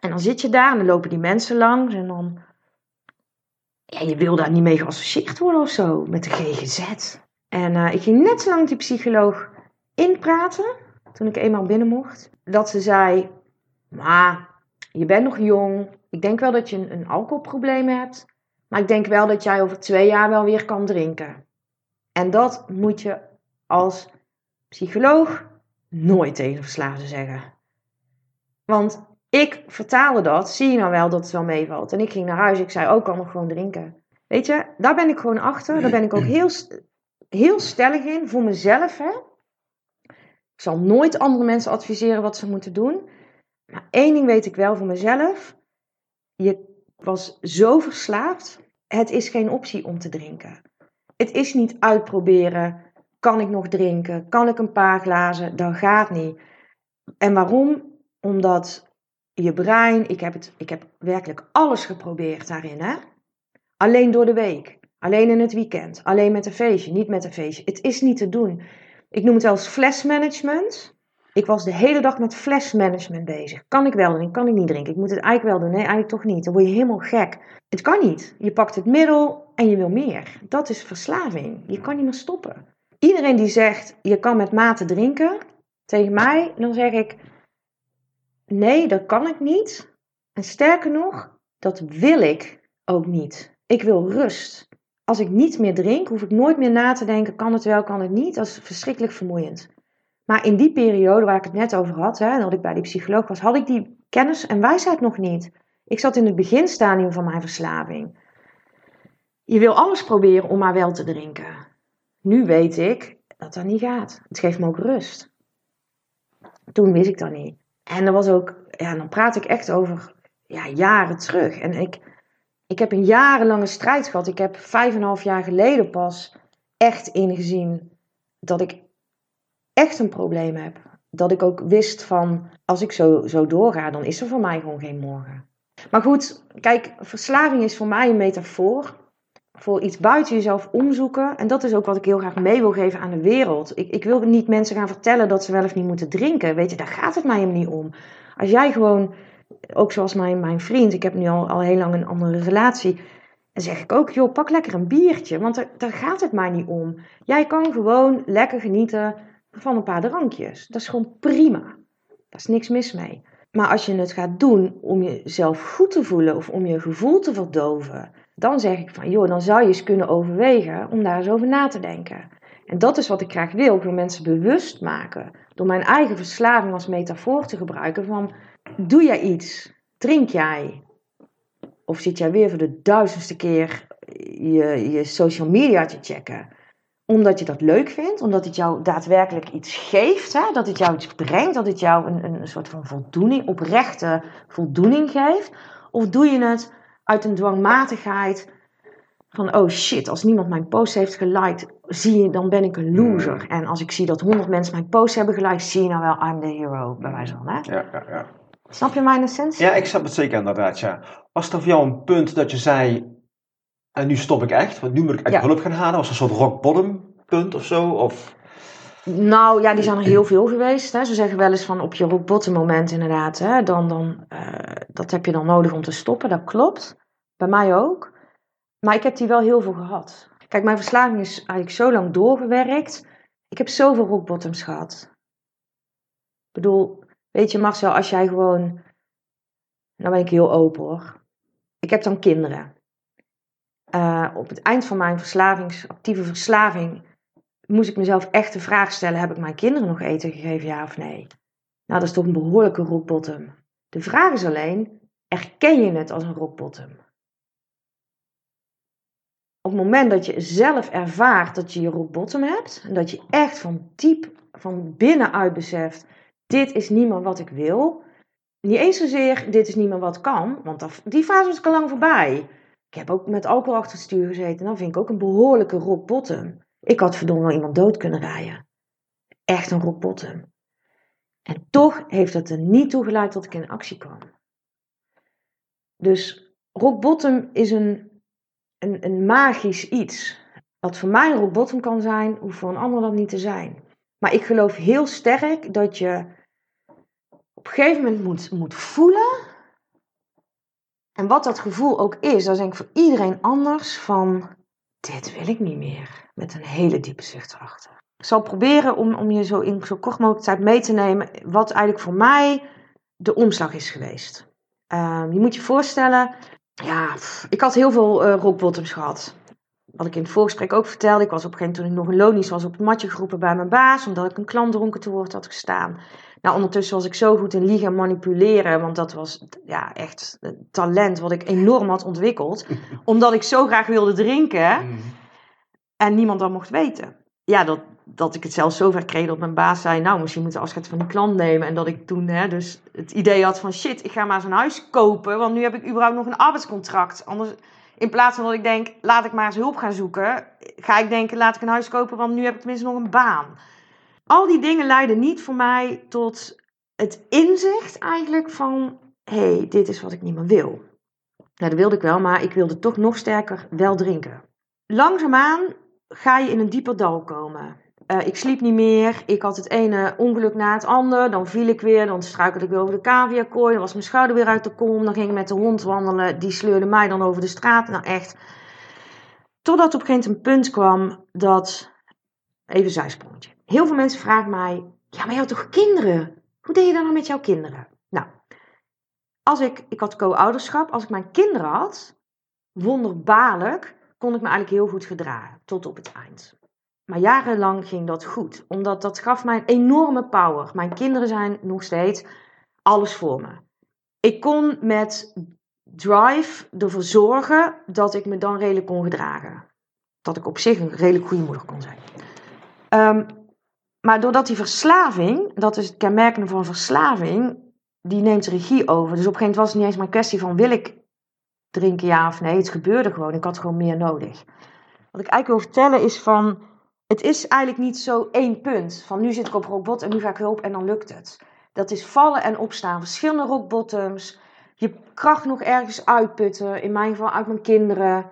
En dan zit je daar en dan lopen die mensen langs en dan... Ja, je wil daar niet mee geassocieerd worden of zo, met de GGZ. En uh, ik ging net zo lang die psycholoog inpraten, toen ik eenmaal binnen mocht, dat ze zei, maar je bent nog jong, ik denk wel dat je een alcoholprobleem hebt, maar ik denk wel dat jij over twee jaar wel weer kan drinken. En dat moet je als psycholoog nooit tegen verslaafden zeggen. Want ik vertaalde dat, zie je nou wel dat het wel meevalt. En ik ging naar huis, ik zei ook, oh, nog gewoon drinken. Weet je, daar ben ik gewoon achter. Daar ben ik ook heel, heel stellig in, voor mezelf. Hè? Ik zal nooit andere mensen adviseren wat ze moeten doen. Maar één ding weet ik wel voor mezelf. Je was zo verslaafd. Het is geen optie om te drinken. Het is niet uitproberen. Kan ik nog drinken? Kan ik een paar glazen? Dat gaat niet. En waarom? Omdat je brein, ik heb, het, ik heb werkelijk alles geprobeerd daarin. Hè? Alleen door de week. Alleen in het weekend. Alleen met een feestje. Niet met een feestje. Het is niet te doen. Ik noem het wel eens flesmanagement. Ik was de hele dag met flesmanagement bezig. Kan ik wel doen, kan ik niet drinken. Ik moet het eigenlijk wel doen. Nee, eigenlijk toch niet. Dan word je helemaal gek. Het kan niet. Je pakt het middel en je wil meer. Dat is verslaving. Je kan niet meer stoppen. Iedereen die zegt, je kan met mate drinken, tegen mij, dan zeg ik, nee, dat kan ik niet. En sterker nog, dat wil ik ook niet. Ik wil rust. Als ik niet meer drink, hoef ik nooit meer na te denken, kan het wel, kan het niet. Dat is verschrikkelijk vermoeiend. Maar in die periode waar ik het net over had, hè, dat ik bij die psycholoog was, had ik die kennis en wijsheid nog niet. Ik zat in het beginstadium van mijn verslaving. Je wil alles proberen om maar wel te drinken. Nu weet ik dat dat niet gaat. Het geeft me ook rust. Toen wist ik dat niet. En er was ook, ja, dan praat ik echt over ja, jaren terug. En ik, ik heb een jarenlange strijd gehad. Ik heb vijf en een half jaar geleden pas echt ingezien dat ik echt een probleem heb. Dat ik ook wist van, als ik zo, zo doorga, dan is er voor mij gewoon geen morgen. Maar goed, kijk, verslaving is voor mij een metafoor voor iets buiten jezelf omzoeken. En dat is ook wat ik heel graag mee wil geven aan de wereld. Ik, ik wil niet mensen gaan vertellen dat ze wel of niet moeten drinken. Weet je, daar gaat het mij helemaal niet om. Als jij gewoon, ook zoals mijn, mijn vriend, ik heb nu al, al heel lang een andere relatie. Dan zeg ik ook, joh, pak lekker een biertje. Want daar gaat het mij niet om. Jij kan gewoon lekker genieten van een paar drankjes. Dat is gewoon prima. Daar is niks mis mee. Maar als je het gaat doen om jezelf goed te voelen of om je gevoel te verdoven, dan zeg ik van, joh, dan zou je eens kunnen overwegen om daar eens over na te denken. En dat is wat ik graag wil. Ik wil mensen bewust maken. Door mijn eigen verslaving als metafoor te gebruiken van, doe jij iets? Drink jij? Of zit jij weer voor de duizendste keer je, je social media te checken? Omdat je dat leuk vindt, omdat het jou daadwerkelijk iets geeft, hè? dat het jou iets brengt, dat het jou een, een soort van voldoening, oprechte voldoening geeft? Of doe je het uit een dwangmatigheid van, oh shit, als niemand mijn post heeft geliked, zie je, dan ben ik een loser. Hmm. En als ik zie dat honderd mensen mijn post hebben geliked, zie je nou wel, I'm the hero, bij wijze van, hè? Ja, ja, ja. Snap je mijn essentie? Ja, ik snap het zeker inderdaad, ja. Was er voor jou een punt dat je zei, en nu stop ik echt, want nu moet ik echt hulp gaan halen? Was er een soort rock bottom punt of zo? Of... Nou ja, die zijn er heel veel geweest. Hè. Ze zeggen wel eens van op je rock bottom moment inderdaad. Hè, dan, dan, uh, dat heb je dan nodig om te stoppen. Dat klopt. Bij mij ook. Maar ik heb die wel heel veel gehad. Kijk, mijn verslaving is eigenlijk zo lang doorgewerkt. Ik heb zoveel rock bottoms gehad. Ik bedoel, weet je Marcel, als jij gewoon... Nou ben ik heel open hoor. Ik heb dan kinderen. Uh, op het eind van mijn verslavingsactieve verslaving moest ik mezelf echt de vraag stellen: heb ik mijn kinderen nog eten gegeven, ja of nee? Nou, dat is toch een behoorlijke rock bottom. De vraag is alleen: erken je het als een rock bottom? Op het moment dat je zelf ervaart dat je je rock bottom hebt en dat je echt van diep van binnenuit beseft: dit is niet meer wat ik wil. Niet eens zozeer, dit is niet meer wat kan, want die fase is al lang voorbij. Ik heb ook met alcohol achter het stuur gezeten. Dan vind ik ook een behoorlijke rock bottom. Ik had verdomme wel iemand dood kunnen rijden. Echt een rock bottom. En toch heeft het er niet toe geleid dat ik in actie kwam. Dus rock bottom is een, een, een magisch iets. Wat voor mij een rock bottom kan zijn, hoeft voor een ander dat niet te zijn. Maar ik geloof heel sterk dat je op een gegeven moment moet, moet voelen. En wat dat gevoel ook is, dat is denk ik voor iedereen anders van dit wil ik niet meer. Met een hele diepe zucht erachter. Ik zal proberen om, om je zo in zo kort mogelijk tijd mee te nemen wat eigenlijk voor mij de omslag is geweest. Ehm, je moet je voorstellen, ja, ik had heel veel uh, rock bottoms gehad. Wat ik in het voorgesprek ook vertelde, ik was op een gegeven moment toen ik nog een lonisch was op het matje geroepen bij mijn baas, omdat ik een klant dronken te woord had gestaan. Nou, ondertussen was ik zo goed in liegen en manipuleren, want dat was ja, echt talent wat ik enorm had ontwikkeld. omdat ik zo graag wilde drinken mm. en niemand dat mocht weten. Ja, dat, dat ik het zelfs zover kreeg dat mijn baas zei, nou, misschien moet je afscheid van die klant nemen. En dat ik toen hè, dus het idee had van, shit, ik ga maar een huis kopen, want nu heb ik überhaupt nog een arbeidscontract. Anders, in plaats van dat ik denk, laat ik maar eens hulp gaan zoeken, ga ik denken, laat ik een huis kopen, want nu heb ik tenminste nog een baan. Al die dingen leiden niet voor mij tot het inzicht eigenlijk van, hé, hey, dit is wat ik niet meer wil. Nou, dat wilde ik wel, maar ik wilde toch nog sterker wel drinken. Langzaamaan ga je in een dieper dal komen. Uh, ik sliep niet meer. Ik had het ene ongeluk na het andere. Dan viel ik weer. Dan struikelde ik weer over de caviakooi. Dan was mijn schouder weer uit de kom. Dan ging ik met de hond wandelen. Die sleurde mij dan over de straat. Nou echt. Totdat op een gegeven moment een punt kwam dat... Even een zijsprongetje. Heel veel mensen vragen mij... Ja, maar je had toch kinderen? Hoe deed je dat nou met jouw kinderen? Nou, als ik... Ik had co-ouderschap. Als ik mijn kinderen had... Wonderbaarlijk kon ik me eigenlijk heel goed gedragen. Tot op het eind. Maar jarenlang ging dat goed, omdat dat gaf mij een enorme power. Mijn kinderen zijn nog steeds alles voor me. Ik kon met drive ervoor zorgen dat ik me dan redelijk kon gedragen. Dat ik op zich een redelijk goede moeder kon zijn. Um, maar doordat die verslaving, dat is het kenmerkende van verslaving, die neemt regie over. Dus op een gegeven moment was het niet eens maar een kwestie van wil ik drinken ja of nee. Het gebeurde gewoon. Ik had gewoon meer nodig. Wat ik eigenlijk wil vertellen is van het is eigenlijk niet zo één punt. Van nu zit ik op rockbot en nu ga ik hulp en dan lukt het. Dat is vallen en opstaan. Verschillende rockbottoms. Je kracht nog ergens uitputten. In mijn geval uit mijn kinderen.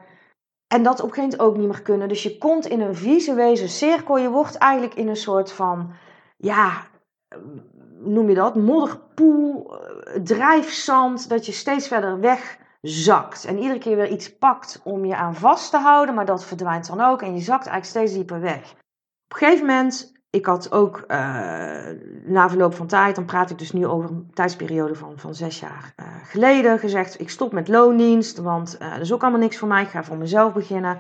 En dat op een gegeven moment ook niet meer kunnen. Dus je komt in een visuele cirkel. Je wordt eigenlijk in een soort van, ja, noem je dat? Modderpoel, eh, drijfzand. Dat je steeds verder weg zakt. En iedere keer weer iets pakt om je aan vast te houden, maar dat verdwijnt dan ook en je zakt eigenlijk steeds dieper weg. Op een gegeven moment, ik had ook uh, na verloop van tijd, dan praat ik dus nu over een tijdsperiode van, van zes jaar uh, geleden, gezegd: ik stop met loondienst, want uh, dat is ook allemaal niks voor mij, ik ga voor mezelf beginnen.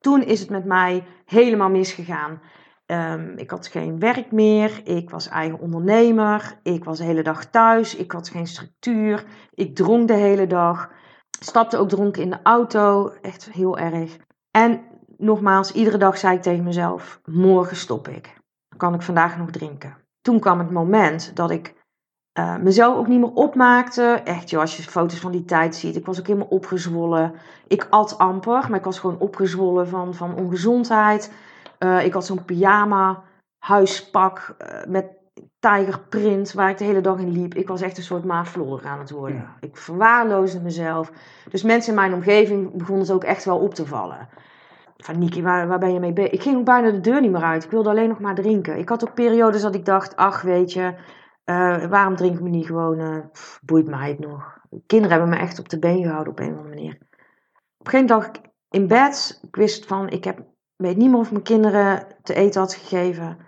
Toen is het met mij helemaal misgegaan. Um, ik had geen werk meer, ik was eigen ondernemer, ik was de hele dag thuis, ik had geen structuur, ik dronk de hele dag. Stapte ook dronken in de auto, echt heel erg. En nogmaals, iedere dag zei ik tegen mezelf: morgen stop ik. Dan kan ik vandaag nog drinken. Toen kwam het moment dat ik uh, mezelf ook niet meer opmaakte. Echt, joh, als je foto's van die tijd ziet, ik was ook helemaal opgezwollen. Ik at amper, maar ik was gewoon opgezwollen van, van ongezondheid. Uh, ik had zo'n pyjama huispak uh, met tigerprint waar ik de hele dag in liep. Ik was echt een soort maaflodder aan het worden. Ik verwaarloosde mezelf. Dus mensen in mijn omgeving begonnen het ook echt wel op te vallen. Van Niki, waar, waar ben je mee bezig? Ik ging ook bijna de deur niet meer uit. Ik wilde alleen nog maar drinken. Ik had ook periodes dat ik dacht, ach weet je, uh, waarom drink ik me niet gewoon, uh, pff, boeit mij het nog. Kinderen hebben me echt op de been gehouden op een of andere manier. Op een gegeven moment dacht ik in bed, ik wist van, ik heb, weet niet meer of mijn kinderen te eten had gegeven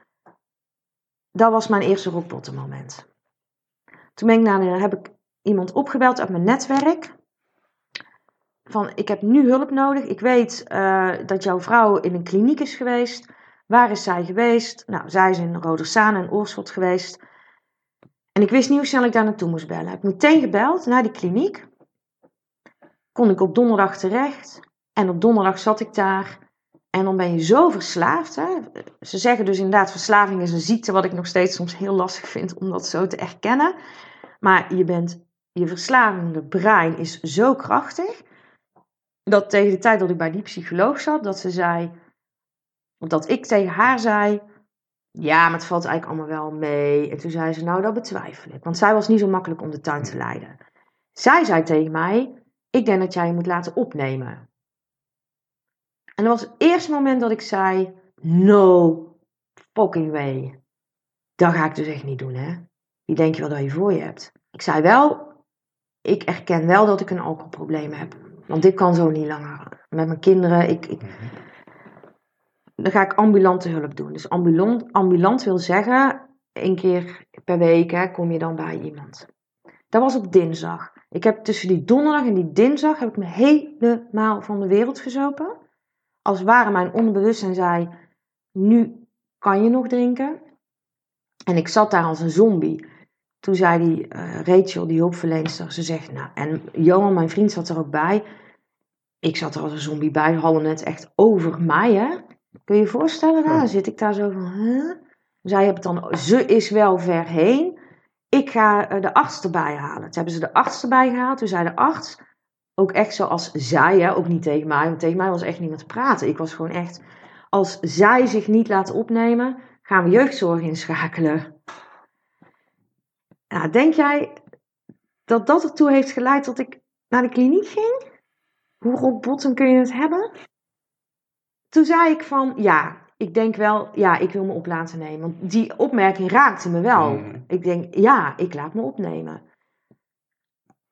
dat was mijn eerste rockbottom moment. Toen ben ik naar, heb ik iemand opgebeld uit mijn netwerk. Van, ik heb nu hulp nodig. Ik weet uh, dat jouw vrouw in een kliniek is geweest. Waar is zij geweest? Nou, zij is in Rodersaan en Oorschot geweest. En ik wist niet hoe snel ik daar naartoe moest bellen. Ik heb meteen gebeld naar die kliniek. Kon ik op donderdag terecht. En op donderdag zat ik daar. En dan ben je zo verslaafd. Hè? Ze zeggen dus inderdaad, verslaving is een ziekte, wat ik nog steeds soms heel lastig vind om dat zo te erkennen. Maar je bent, je verslavende brein is zo krachtig, dat tegen de tijd dat ik bij die psycholoog zat, dat ze zei, dat ik tegen haar zei, ja, maar het valt eigenlijk allemaal wel mee. En toen zei ze, nou dat betwijfel ik, want zij was niet zo makkelijk om de tuin te leiden. Zij zei tegen mij, ik denk dat jij je moet laten opnemen. En dat was het eerste moment dat ik zei: No fucking way. Dat ga ik dus echt niet doen, hè? Wie denk je wel dat je voor je hebt? Ik zei wel: Ik erken wel dat ik een alcoholprobleem heb. Want dit kan zo niet langer. Met mijn kinderen. Ik, ik, dan ga ik ambulante hulp doen. Dus ambulant, ambulant wil zeggen: één keer per week hè, kom je dan bij iemand. Dat was op dinsdag. Ik heb tussen die donderdag en die dinsdag heb ik me helemaal van de wereld gezopen. Als ware mijn onderbewustzijn zei, nu kan je nog drinken. En ik zat daar als een zombie. Toen zei die uh, Rachel, die hulpverlenster, ze zegt, nou, en Johan, mijn vriend, zat er ook bij. Ik zat er als een zombie bij, hadden het echt over mij, hè. Kun je je voorstellen? Nou, dan zit ik daar zo van, huh? Zij hebben het dan, ze is wel ver heen ik ga eh, de arts erbij halen. Toen hebben ze de arts erbij gehaald. Toen zei de arts, ook echt zoals zij, hè, ook niet tegen mij, want tegen mij was echt niemand te praten. Ik was gewoon echt, als zij zich niet laten opnemen, gaan we jeugdzorg inschakelen. Nou, denk jij dat dat ertoe heeft geleid dat ik naar de kliniek ging? Hoe rockbottom kun je het hebben? Toen zei ik van, ja, ik denk wel, ja, ik wil me op laten nemen. Want die opmerking raakte me wel. Mm. Ik denk, ja, ik laat me opnemen.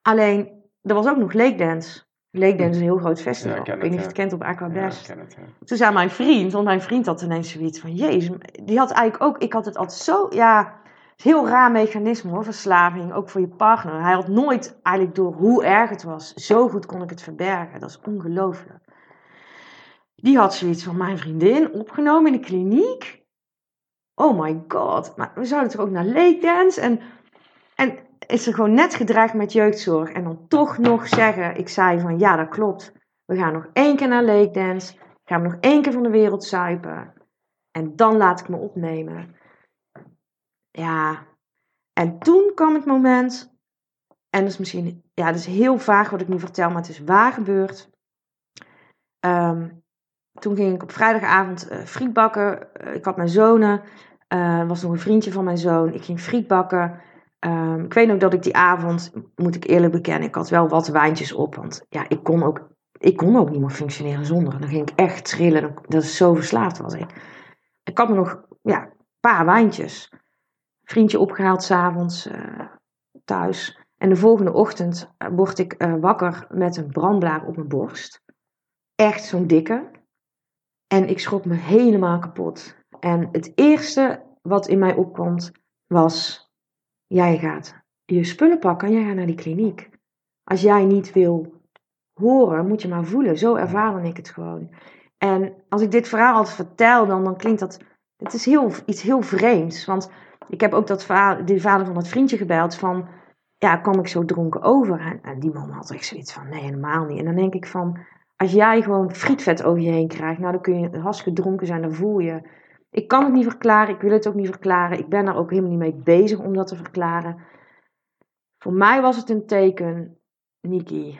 Alleen, er was ook nog Lake Dance. Lake Dance is een heel groot festival. Ja, ik, weet niet of je het kent op Aquabest. Ja, het, Toen zei mijn vriend, want mijn vriend had ineens zoiets van, jezus, die had eigenlijk ook, ik had het altijd zo, ja, heel raar mechanisme hoor, verslaving, ook voor je partner. Hij had nooit eigenlijk door hoe erg het was, zo goed kon ik het verbergen. Dat is ongelooflijk. Die had zoiets van mijn vriendin opgenomen in de kliniek. Oh my god, maar we zouden toch ook naar Lake Dance? En, en is er gewoon net gedreigd met jeugdzorg. En dan toch nog zeggen, ik zei van ja, dat klopt. We gaan nog één keer naar Lake Dance. Gaan we nog één keer van de wereld zuipen. En dan laat ik me opnemen. Ja, en toen kwam het moment. En dat is misschien, ja, dat is heel vaag wat ik nu vertel, maar het is waar gebeurd. Um, toen ging ik op vrijdagavond uh, friet bakken. Eh, ik had mijn zonen. Uh, was nog een vriendje van mijn zoon. Ik ging friet bakken. Um, ik weet ook dat ik die avond, moet ik eerlijk bekennen, ik had wel wat wijntjes op. Want ja, ik kon ook, ik kon ook niet meer functioneren zonder. Dan ging ik echt trillen. Dat zo verslaafd was ik. Ik had nog ja, een paar wijntjes. Vriendje opgehaald s'avonds uh, thuis. En de volgende ochtend word ik wakker met een brandblaar op mijn borst. Echt zo'n dikke. En ik schrok me helemaal kapot. En het eerste wat in mij opkomt was: jij gaat je spullen pakken en jij gaat naar die kliniek. Als jij niet wil horen, moet je maar voelen. Zo ervaarde ik het gewoon. En als ik dit verhaal altijd vertel, dan, dan klinkt dat. Het is heel, iets heel vreemds. Want ik heb ook dat verhaal, die vader van dat vriendje gebeld van. Ja, kwam ik zo dronken over? En, en die man had echt zoiets van: nee, helemaal niet. En dan denk ik van als jij gewoon frietvet over je heen krijgt, nou dan kun je hartstikke dronken zijn, dan voel je. Ik kan het niet verklaren, ik wil het ook niet verklaren. Ik ben daar ook helemaal niet mee bezig om dat te verklaren. Voor mij was het een teken, Niki,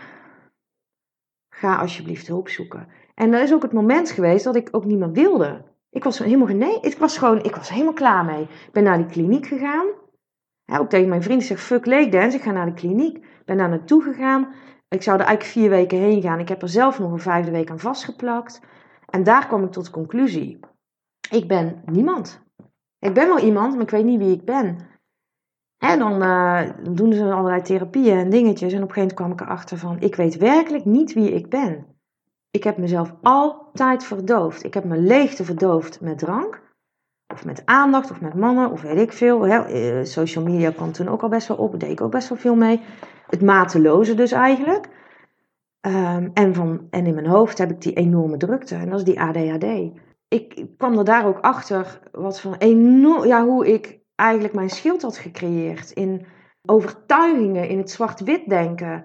ga alsjeblieft hulp zoeken. En dat is ook het moment geweest dat ik ook niet meer wilde. Ik was helemaal nee, ik was gewoon, ik was helemaal klaar mee. Ik ben naar die kliniek gegaan. Ook tegen mijn vriend zeg, fuck leek dance, ik ga naar de kliniek. Ik ben daar naartoe gegaan. Ik zou er eigenlijk vier weken heen gaan. Ik heb er zelf nog een vijfde week aan vastgeplakt. En daar kwam ik tot de conclusie. Ik ben niemand. Ik ben wel iemand, maar ik weet niet wie ik ben. En dan, uh, doen ze allerlei therapieën en dingetjes. En op een gegeven moment kwam ik erachter van... Ik weet werkelijk niet wie ik ben. Ik heb mezelf altijd verdoofd. Ik heb mijn leegte verdoofd met drank. Of met aandacht, of met mannen, of weet ik veel. Eh, social media kwam toen ook al best wel op. Deed ik ook best wel veel mee het mateloze dus eigenlijk. Ehm, en, van, en in mijn hoofd heb ik die enorme drukte. En dat is die ADHD. Ik, kwam er daar ook achter wat van enorm, ja, hoe ik eigenlijk mijn schild had gecreëerd. In overtuigingen, in het zwart-wit denken.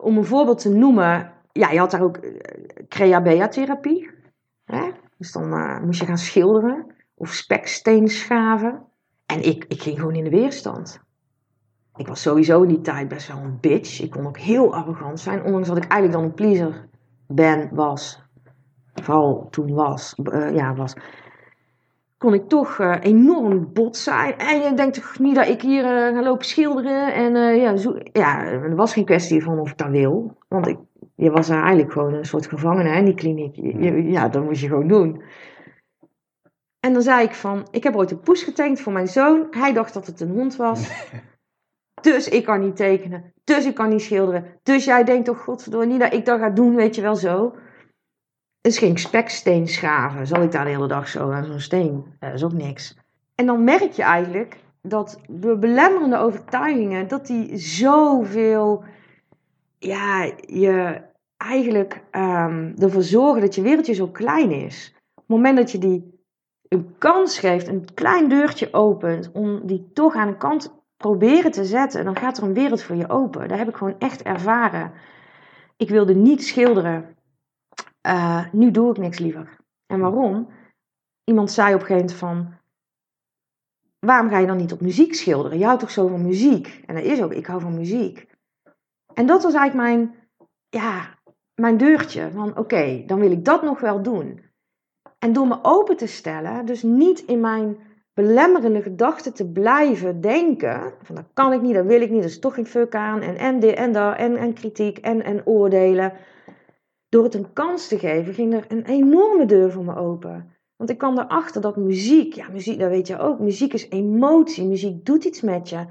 Om een voorbeeld te noemen. Ja, je had daar ook uh, Crea-Bea-therapie. Dus dan uh, moest je gaan schilderen. Of speksteen schaven. En ik, ik ging gewoon in de weerstand ik was sowieso in die tijd best wel een bitch. Ik kon ook heel arrogant zijn, ondanks dat ik eigenlijk dan een pleaser ben, was. Vooral toen was, uh, ja, was. Kon ik toch uh, enorm bot zijn. En je denkt toch niet dat ik hier uh, ga lopen schilderen. En ja, zo, ja, er was geen kwestie van of ik dat wil. Want ik je was eigenlijk gewoon een soort gevangene in die kliniek. Je- je- ja, dat moest je gewoon doen. En dan zei ik van, ik heb ooit een poes getankt voor mijn zoon. Hij dacht dat het een hond was. Dus ik kan niet tekenen. Dus ik kan niet schilderen. Dus jij denkt toch, godverdomme, niet dat ik dat ga doen, weet je wel zo. Dus ging ik speksteen schaven. Zal ik daar de hele dag zo aan zo'n steen? Eh, Dat is ook niks. En dan merk je eigenlijk dat de belemmerende overtuigingen, dat die zoveel, ja, je eigenlijk ehm, ervoor zorgen dat je wereldje zo klein is. Op het moment dat je die een kans geeft, een klein deurtje opent, om die toch aan de kant proberen te zetten, dan gaat er een wereld voor je open. Dat heb ik gewoon echt ervaren. Ik wilde niet schilderen. Eh, nu doe ik niks liever. En waarom? Iemand zei op een gegeven moment van, waarom ga je dan niet op muziek schilderen? Je houdt toch zo van muziek? En dat is ook, ik hou van muziek. En dat was eigenlijk mijn, ja, mijn deurtje. Van oké, dan wil ik dat nog wel doen. En door me open te stellen, dus niet in mijn belemmerende gedachten te blijven denken. Van dat kan ik niet, dat wil ik niet, dat is toch geen fuck aan. En en dit en dat, en, en kritiek en, en oordelen. Door het een kans te geven, ging er een enorme deur voor me open. Want ik kwam erachter dat muziek, ja, muziek, dat weet je ook, muziek is emotie, muziek doet iets met je.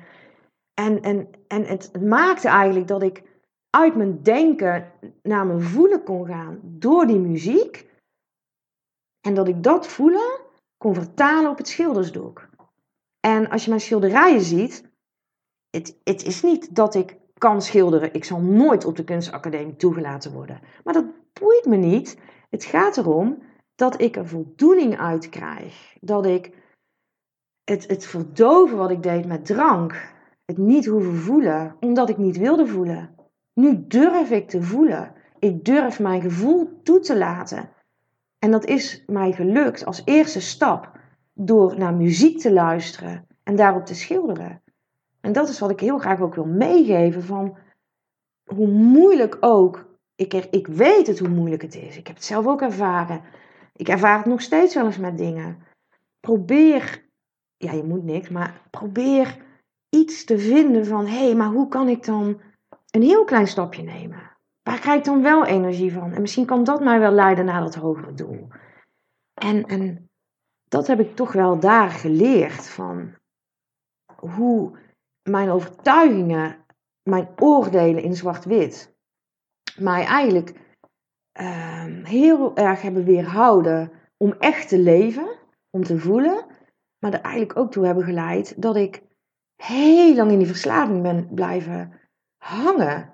En, en, en het, maakte eigenlijk dat ik uit mijn denken naar mijn voelen kon gaan door die muziek. En dat ik dat voelen kon vertalen op het schildersdoek. En als je mijn schilderijen ziet, het, het is niet dat ik kan schilderen. Ik zal nooit op de kunstacademie toegelaten worden. Maar dat boeit me niet. Het gaat erom dat ik er voldoening uit krijg. Dat ik het, het verdoven wat ik deed met drank, het niet hoeven voelen, omdat ik niet wilde voelen. Nu durf ik te voelen. Ik durf mijn gevoel toe te laten. En dat is mij gelukt als eerste stap door naar muziek te luisteren en daarop te schilderen. En dat is wat ik heel graag ook wil meegeven van hoe moeilijk ook, ik, ik weet het hoe moeilijk het is. Ik heb het zelf ook ervaren. Ik ervaar het nog steeds wel eens met dingen. Probeer, ja je moet niks, maar probeer iets te vinden van, hé, hey, maar hoe kan ik dan een heel klein stapje nemen? Waar krijg ik dan wel energie van? En misschien kan dat mij wel leiden naar dat hogere doel. En, en dat heb ik toch wel daar geleerd van hoe mijn overtuigingen, mijn oordelen in zwart-wit, mij eigenlijk ehm, heel erg hebben weerhouden om echt te leven, om te voelen, maar er eigenlijk ook toe hebben geleid dat ik heel lang in die verslaving ben blijven hangen.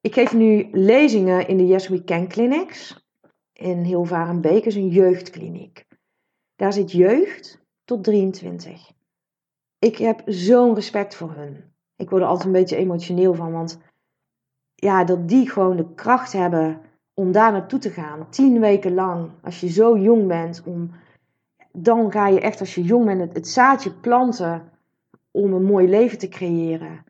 Ik geef nu lezingen in de Yes We Can Clinics in Hilvarenbeek, is een jeugdkliniek. Daar zit jeugd tot 23. Ik heb zo'n respect voor hun. Ik word er altijd een beetje emotioneel van, want ja, dat die gewoon de kracht hebben om daar naartoe te gaan. Tien weken lang, als je zo jong bent, om, dan ga je echt als je jong bent het, zaadje planten om een mooi leven te creëren.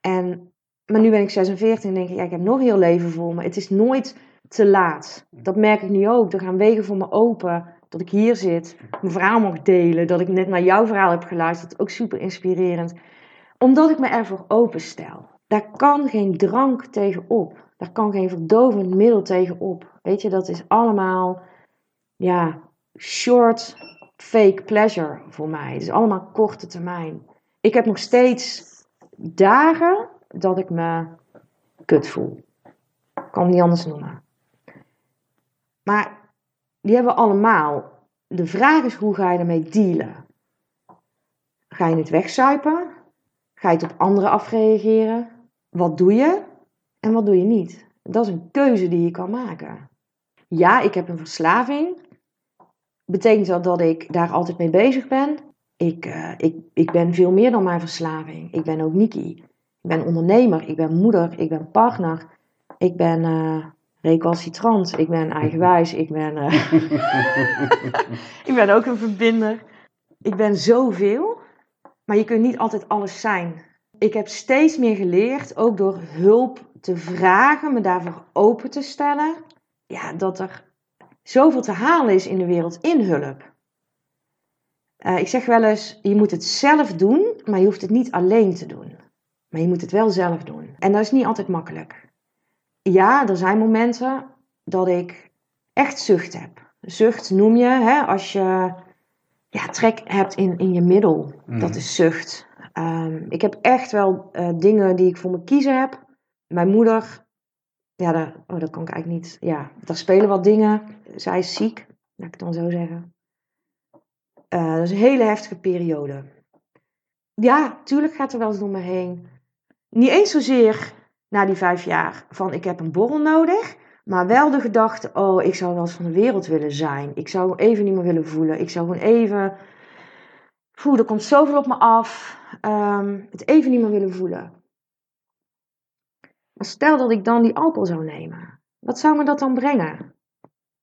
En, maar nu ben ik 46 en denk ik, ja, ik heb nog heel leven voor me. Het is nooit te laat. Dat merk ik nu ook. Er gaan wegen voor me open. Dat ik hier zit, mijn verhaal mag delen. Dat ik net naar jouw verhaal heb geluisterd. Ook super inspirerend. Omdat ik me ervoor openstel. Daar kan geen drank tegenop. Daar kan geen verdovend middel tegenop. Weet je, dat is allemaal, ja, short, fake pleasure voor mij. Het is allemaal korte termijn. Ik heb nog steeds dagen dat ik me kut voel. Ik kan het niet anders noemen. Maar die hebben we allemaal. De vraag is hoe ga je ermee dealen? Ga je het wegzuipen? Ga je het op anderen afreageren? Wat doe je en wat doe je niet? Dat is een keuze die je kan maken. Ja, ik heb een verslaving. Betekent dat dat ik daar altijd mee bezig ben? Ik, uh, ik, ik ben veel meer dan mijn verslaving. Ik ben ook Niki. Ik ben ondernemer, ik ben moeder, ik ben partner. Ik ben uh, recalcitrant, ik ben eigenwijs, ik ben, uh, ik ben ook een verbinder. Ik ben zoveel, maar je kunt niet altijd alles zijn. Ik heb steeds meer geleerd, ook door hulp te vragen, me daarvoor open te stellen. Ja, dat er zoveel te halen is in de wereld in hulp. Uh, ik zeg wel eens, je moet het zelf doen, maar je hoeft het niet alleen te doen. Maar je moet het wel zelf doen. En dat is niet altijd makkelijk. Ja, er zijn momenten dat ik echt zucht heb. Zucht noem je hè, als je ja, trek hebt in, in je middel. Mhm. Dat is zucht. Ehm, ik heb echt wel eh, dingen die ik voor me kiezen heb. Mijn moeder, ja, daar, oh, dat kan ik eigenlijk niet. Ja, daar spelen wat dingen. Zij is ziek, laat ik het dan zo zeggen. Eh, dat is een hele heftige periode. Ja, tuurlijk gaat er wel eens door me heen. Niet eens zozeer na die vijf jaar van ik heb een borrel nodig. Maar wel de gedachte, oh, ik zou wel eens van de wereld willen zijn. Ik zou even niet meer willen voelen. Ik zou gewoon even... Voel, er komt zoveel op me af. Ehm, het even niet meer willen voelen. Stel dat ik dan die alcohol zou nemen. Wat zou me dat dan brengen?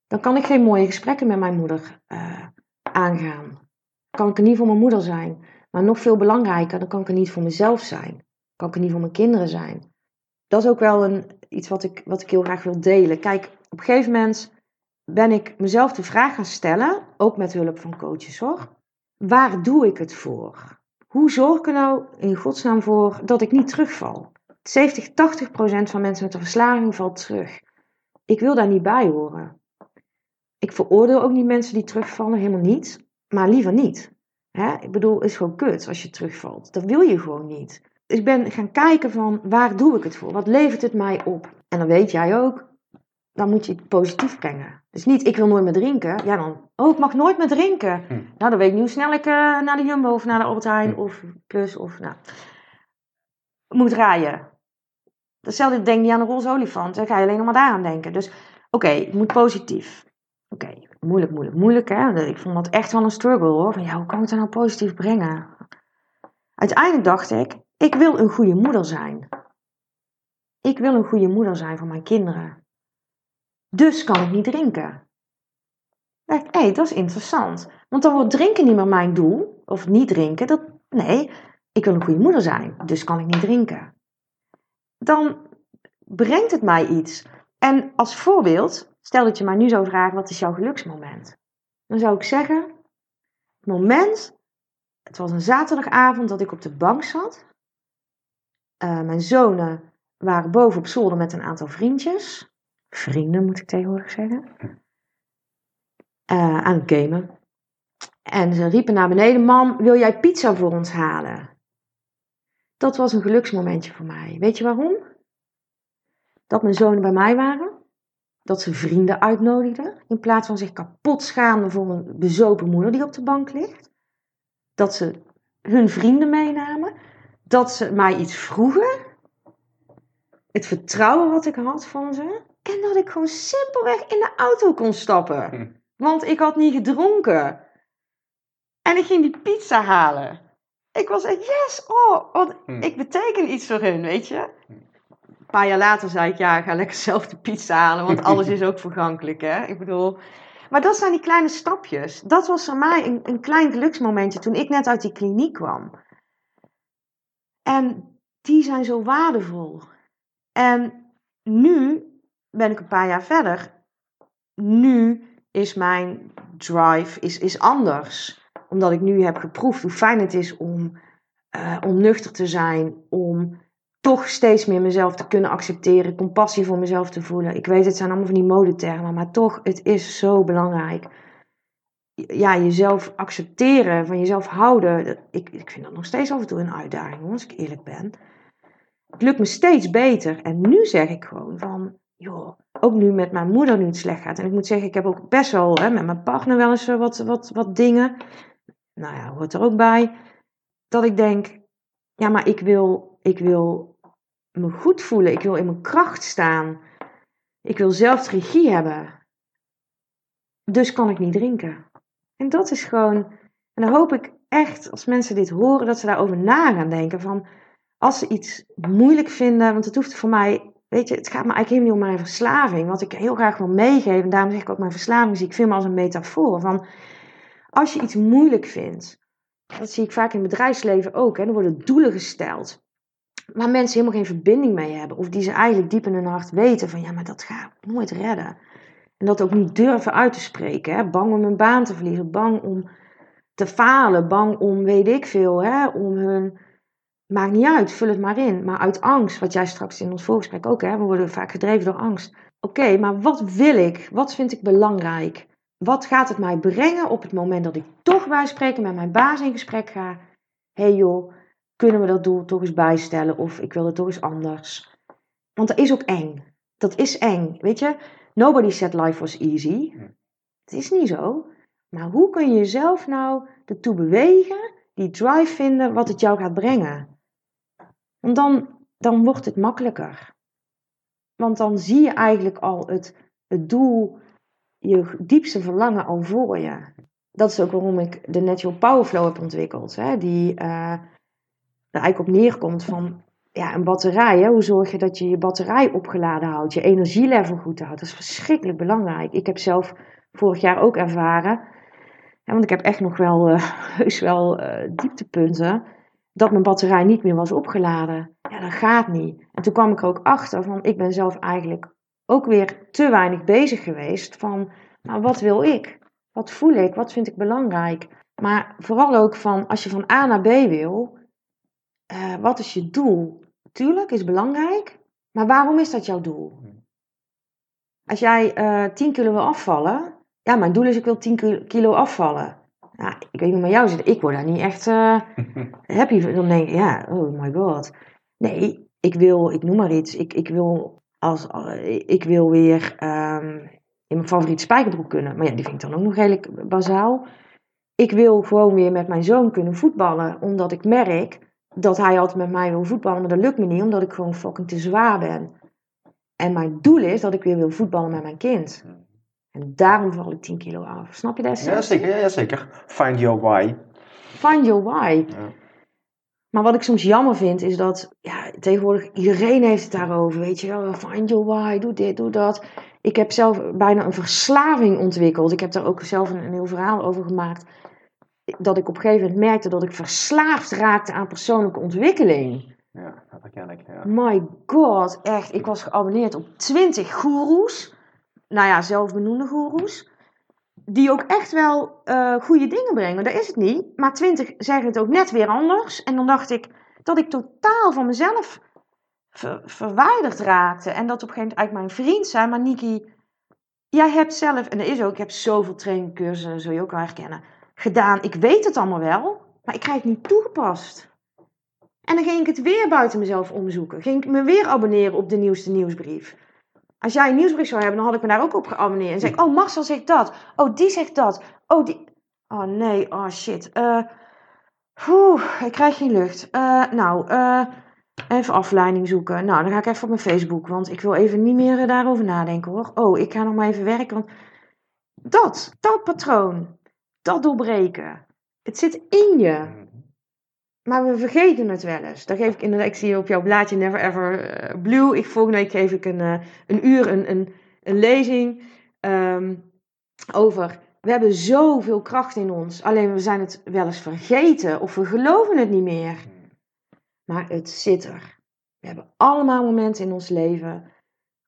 Dan kan ik geen mooie gesprekken met mijn moeder eh, aangaan. kan ik er niet voor mijn moeder zijn. Maar nog veel belangrijker, dan kan ik er niet voor mezelf zijn. kan ik er niet voor mijn kinderen zijn. Dat is ook wel een, iets wat ik, wat ik heel graag wil delen. Kijk, op een gegeven moment ben ik mezelf de vraag gaan stellen, ook met hulp van coaches hoor. Waar doe ik het voor? Hoe zorg ik er nou in godsnaam voor dat ik niet terugval? 70, 80 procent van mensen met een verslaving valt terug. Ik wil daar niet bij horen. Ik veroordeel ook niet mensen die terugvallen, helemaal niet. Maar liever niet. Hè? Ik bedoel, het is gewoon kut als je terugvalt. Dat wil je gewoon niet. Dus ik ben gaan kijken van, waar doe ik het voor? Wat levert het mij op? En dan weet jij ook, dan moet je het positief brengen. Dus niet, ik wil nooit meer drinken. Ja, dan, oh, ik mag nooit meer drinken. Hm. Nou, dan weet ik niet hoe snel ik eh, naar de Jumbo of naar de Albert Heijn Hm. of Plus of, nou, moet rijden. Hetzelfde, denk niet aan een roze olifant. Dan ga je alleen nog maar daaraan denken. Dus, oké, het moet positief. Oké, moeilijk, moeilijk, moeilijk, hè. Ik vond dat echt wel een struggle, hoor. Van, ja, hoe kan ik het nou positief brengen? Uiteindelijk dacht ik, ik wil een goede moeder zijn. Ik wil een goede moeder zijn voor mijn kinderen. Dus kan ik niet drinken. Hé, dat is interessant. Want dan wordt drinken niet meer mijn doel. Of niet drinken. Dat, nee, ik wil een goede moeder zijn. Dus kan ik niet drinken. Dan brengt het mij iets. En als voorbeeld, stel dat je mij nu zou vragen, wat is jouw geluksmoment? Dan zou ik zeggen, het moment, het was een zaterdagavond dat ik op de bank zat. Eh, mijn zonen waren boven op zolder met een aantal vriendjes. Vrienden moet ik tegenwoordig zeggen. Eh, aan het gamen. En ze riepen naar beneden: Mam, wil jij pizza voor ons halen? Dat was een geluksmomentje voor mij. Weet je waarom? Dat mijn zonen bij mij waren. Dat ze vrienden uitnodigden. In plaats van zich kapot schaamden voor een bezopen moeder die op de bank ligt. Dat ze hun vrienden meenamen. Dat ze mij iets vroegen. Het vertrouwen wat ik had van ze. En dat ik gewoon simpelweg in de auto kon stappen. Hm. Want ik had niet gedronken. En ik ging die pizza halen. Ik was echt, yes, oh, want Hm. ik beteken iets voor hun, weet je. Een paar jaar later zei ik, ja, ga lekker zelf de pizza halen, want alles is ook vergankelijk, hè. Ik bedoel, maar dat zijn die kleine stapjes. Dat was voor mij een, een klein geluksmomentje toen ik net uit die kliniek kwam. En die zijn zo waardevol. En nu ben ik een paar jaar verder. Nu is mijn drive is, is anders. Omdat ik nu heb geproefd hoe fijn het is om, eh, om nuchter te zijn. Om toch steeds meer mezelf te kunnen accepteren. Compassie voor mezelf te voelen. Ik weet, het zijn allemaal van die modetermen. Maar toch, het is zo belangrijk. Ja, jezelf accepteren. Van jezelf houden. Ik, ik vind dat nog steeds af en toe een uitdaging. Als ik eerlijk ben. Het lukt me steeds beter. En nu zeg ik gewoon van... Joh, ook nu met mijn moeder nu het slecht gaat. En ik moet zeggen, ik heb ook best wel hè, met mijn partner wel eens eh, wat, wat, wat dingen. Nou ja, hoort er ook bij. Dat ik denk, ja, maar ik wil, ik wil me goed voelen. Ik wil in mijn kracht staan. Ik wil zelf regie hebben. Dus kan ik niet drinken. En dat is gewoon. En dan hoop ik echt, als mensen dit horen, dat ze daarover na gaan denken. Van als ze iets moeilijk vinden, want het hoeft voor mij Weet je, het gaat me eigenlijk helemaal niet om mijn verslaving. Wat ik heel graag wil meegeven, en daarom zeg ik ook mijn verslaving, zie ik veel meer als een metafoor. Van als je iets moeilijk vindt, dat zie ik vaak in het bedrijfsleven ook, hè, er worden doelen gesteld. Waar mensen helemaal geen verbinding mee hebben. Of die ze eigenlijk diep in hun hart weten van ja, maar dat gaat nooit redden. En dat ook niet durven uit te spreken. Hè? Bang om hun baan te verliezen, bang om te falen, bang om weet ik veel, hè? om hun Maakt niet uit, vul het maar in. Maar uit angst, wat jij straks in ons voorgesprek ook, hè, we worden vaak gedreven door angst. Oké, maar wat wil ik? Wat vind ik belangrijk? Wat gaat het mij brengen op het moment dat ik toch bij spreken met mijn baas in gesprek ga? Hé hey joh, kunnen we dat doel toch eens bijstellen? Of ik wil het toch eens anders. Want dat is ook eng. Dat is eng. Weet je, nobody said life was easy. Het is niet zo. Maar hoe kun je jezelf nou ertoe bewegen, die drive vinden, wat het jou gaat brengen? Want dan, dan wordt het makkelijker. Want dan zie je eigenlijk al het, het doel, je diepste verlangen al voor je. Dat is ook waarom ik de Natural Power Flow heb ontwikkeld. Hè? Die uh, er eigenlijk op neerkomt van ja, een batterij. Hè? Hoe zorg je dat je je batterij opgeladen houdt, je energielevel goed houdt. Dat is verschrikkelijk belangrijk. Ik heb zelf vorig jaar ook ervaren, want ik heb echt nog wel, uh, heus wel uh, dieptepunten dat mijn batterij niet meer was opgeladen. Ja, dat gaat niet. En toen kwam ik er ook achter van, ik ben zelf eigenlijk ook weer te weinig bezig geweest van, nou, wat wil ik? Wat voel ik? Wat vind ik belangrijk? Maar vooral ook van, als je van A naar B wil, uh, wat is je doel? Tuurlijk, is belangrijk, maar waarom is dat jouw doel? Als jij uh, 10 kilo wil afvallen, ja, mijn doel is ik wil 10 kilo afvallen. Ja, ik weet niet met jou zit, ik word daar niet echt uh, happy van. Dan denk ik, ja, oh my god. Nee, ik wil, ik noem maar iets, ik, ik, wil, als, ik wil weer um, in mijn favoriete spijkerbroek kunnen. Maar ja, die vind ik dan ook nog redelijk bazaal. Ik wil gewoon weer met mijn zoon kunnen voetballen, omdat ik merk dat hij altijd met mij wil voetballen, maar dat lukt me niet, omdat ik gewoon fucking te zwaar ben. En mijn doel is dat ik weer wil voetballen met mijn kind. En daarom val ik 10 kilo af. Snap je dat? Ja, zeker. Ja, zeker. Find your why. Find your why. Ja. Maar wat ik soms jammer vind, is dat ja, tegenwoordig iedereen heeft het daarover. Weet je wel, find your why, doe dit, doe dat. Ik heb zelf bijna een verslaving ontwikkeld. Ik heb daar ook zelf een, een heel verhaal over gemaakt. Dat ik op een gegeven moment merkte dat ik verslaafd raakte aan persoonlijke ontwikkeling. Ja, dat ken ik. Ja. My god, echt. Ik was geabonneerd op 20 goeroes nou ja, zelfbenoemde goeroes. Die ook echt wel uh, goede dingen brengen. Dat is het niet. Maar twintig zeggen het ook net weer anders. En dan dacht ik dat ik totaal van mezelf ver, verwijderd raakte. En dat op een gegeven moment eigenlijk mijn vriend zei. Maar Niki, jij hebt zelf, en dat is ook, ik heb zoveel trainingcursussen, zul je ook wel herkennen, gedaan. Ik weet het allemaal wel, maar ik krijg het niet toegepast. En dan ging ik het weer buiten mezelf omzoeken. Ging ik me weer abonneren op de nieuwste nieuwsbrief. Als jij een nieuwsbrief zou hebben, dan had ik me daar ook op geabonneerd. En zeg ik, oh, Marcel zegt dat. Oh, die zegt dat. Oh, die... Oh, nee. Oh, shit. Uh, ik krijg geen lucht. Uh, nou, uh, even afleiding zoeken. Nou, dan ga ik even op mijn Facebook. Want ik wil even niet meer daarover nadenken, hoor. Oh, ik ga nog maar even werken. Want dat, dat patroon. Dat doorbreken. Het zit in je. Maar we vergeten het wel eens. Daar geef ik inderdaad, ik zie op jouw blaadje Never Ever uh, Blue. Ik, volgende week geef ik een, uh, een uur een, een, een lezing um, over. We hebben zoveel kracht in ons. Alleen we zijn het wel eens vergeten of we geloven het niet meer. Maar het zit er. We hebben allemaal momenten in ons leven.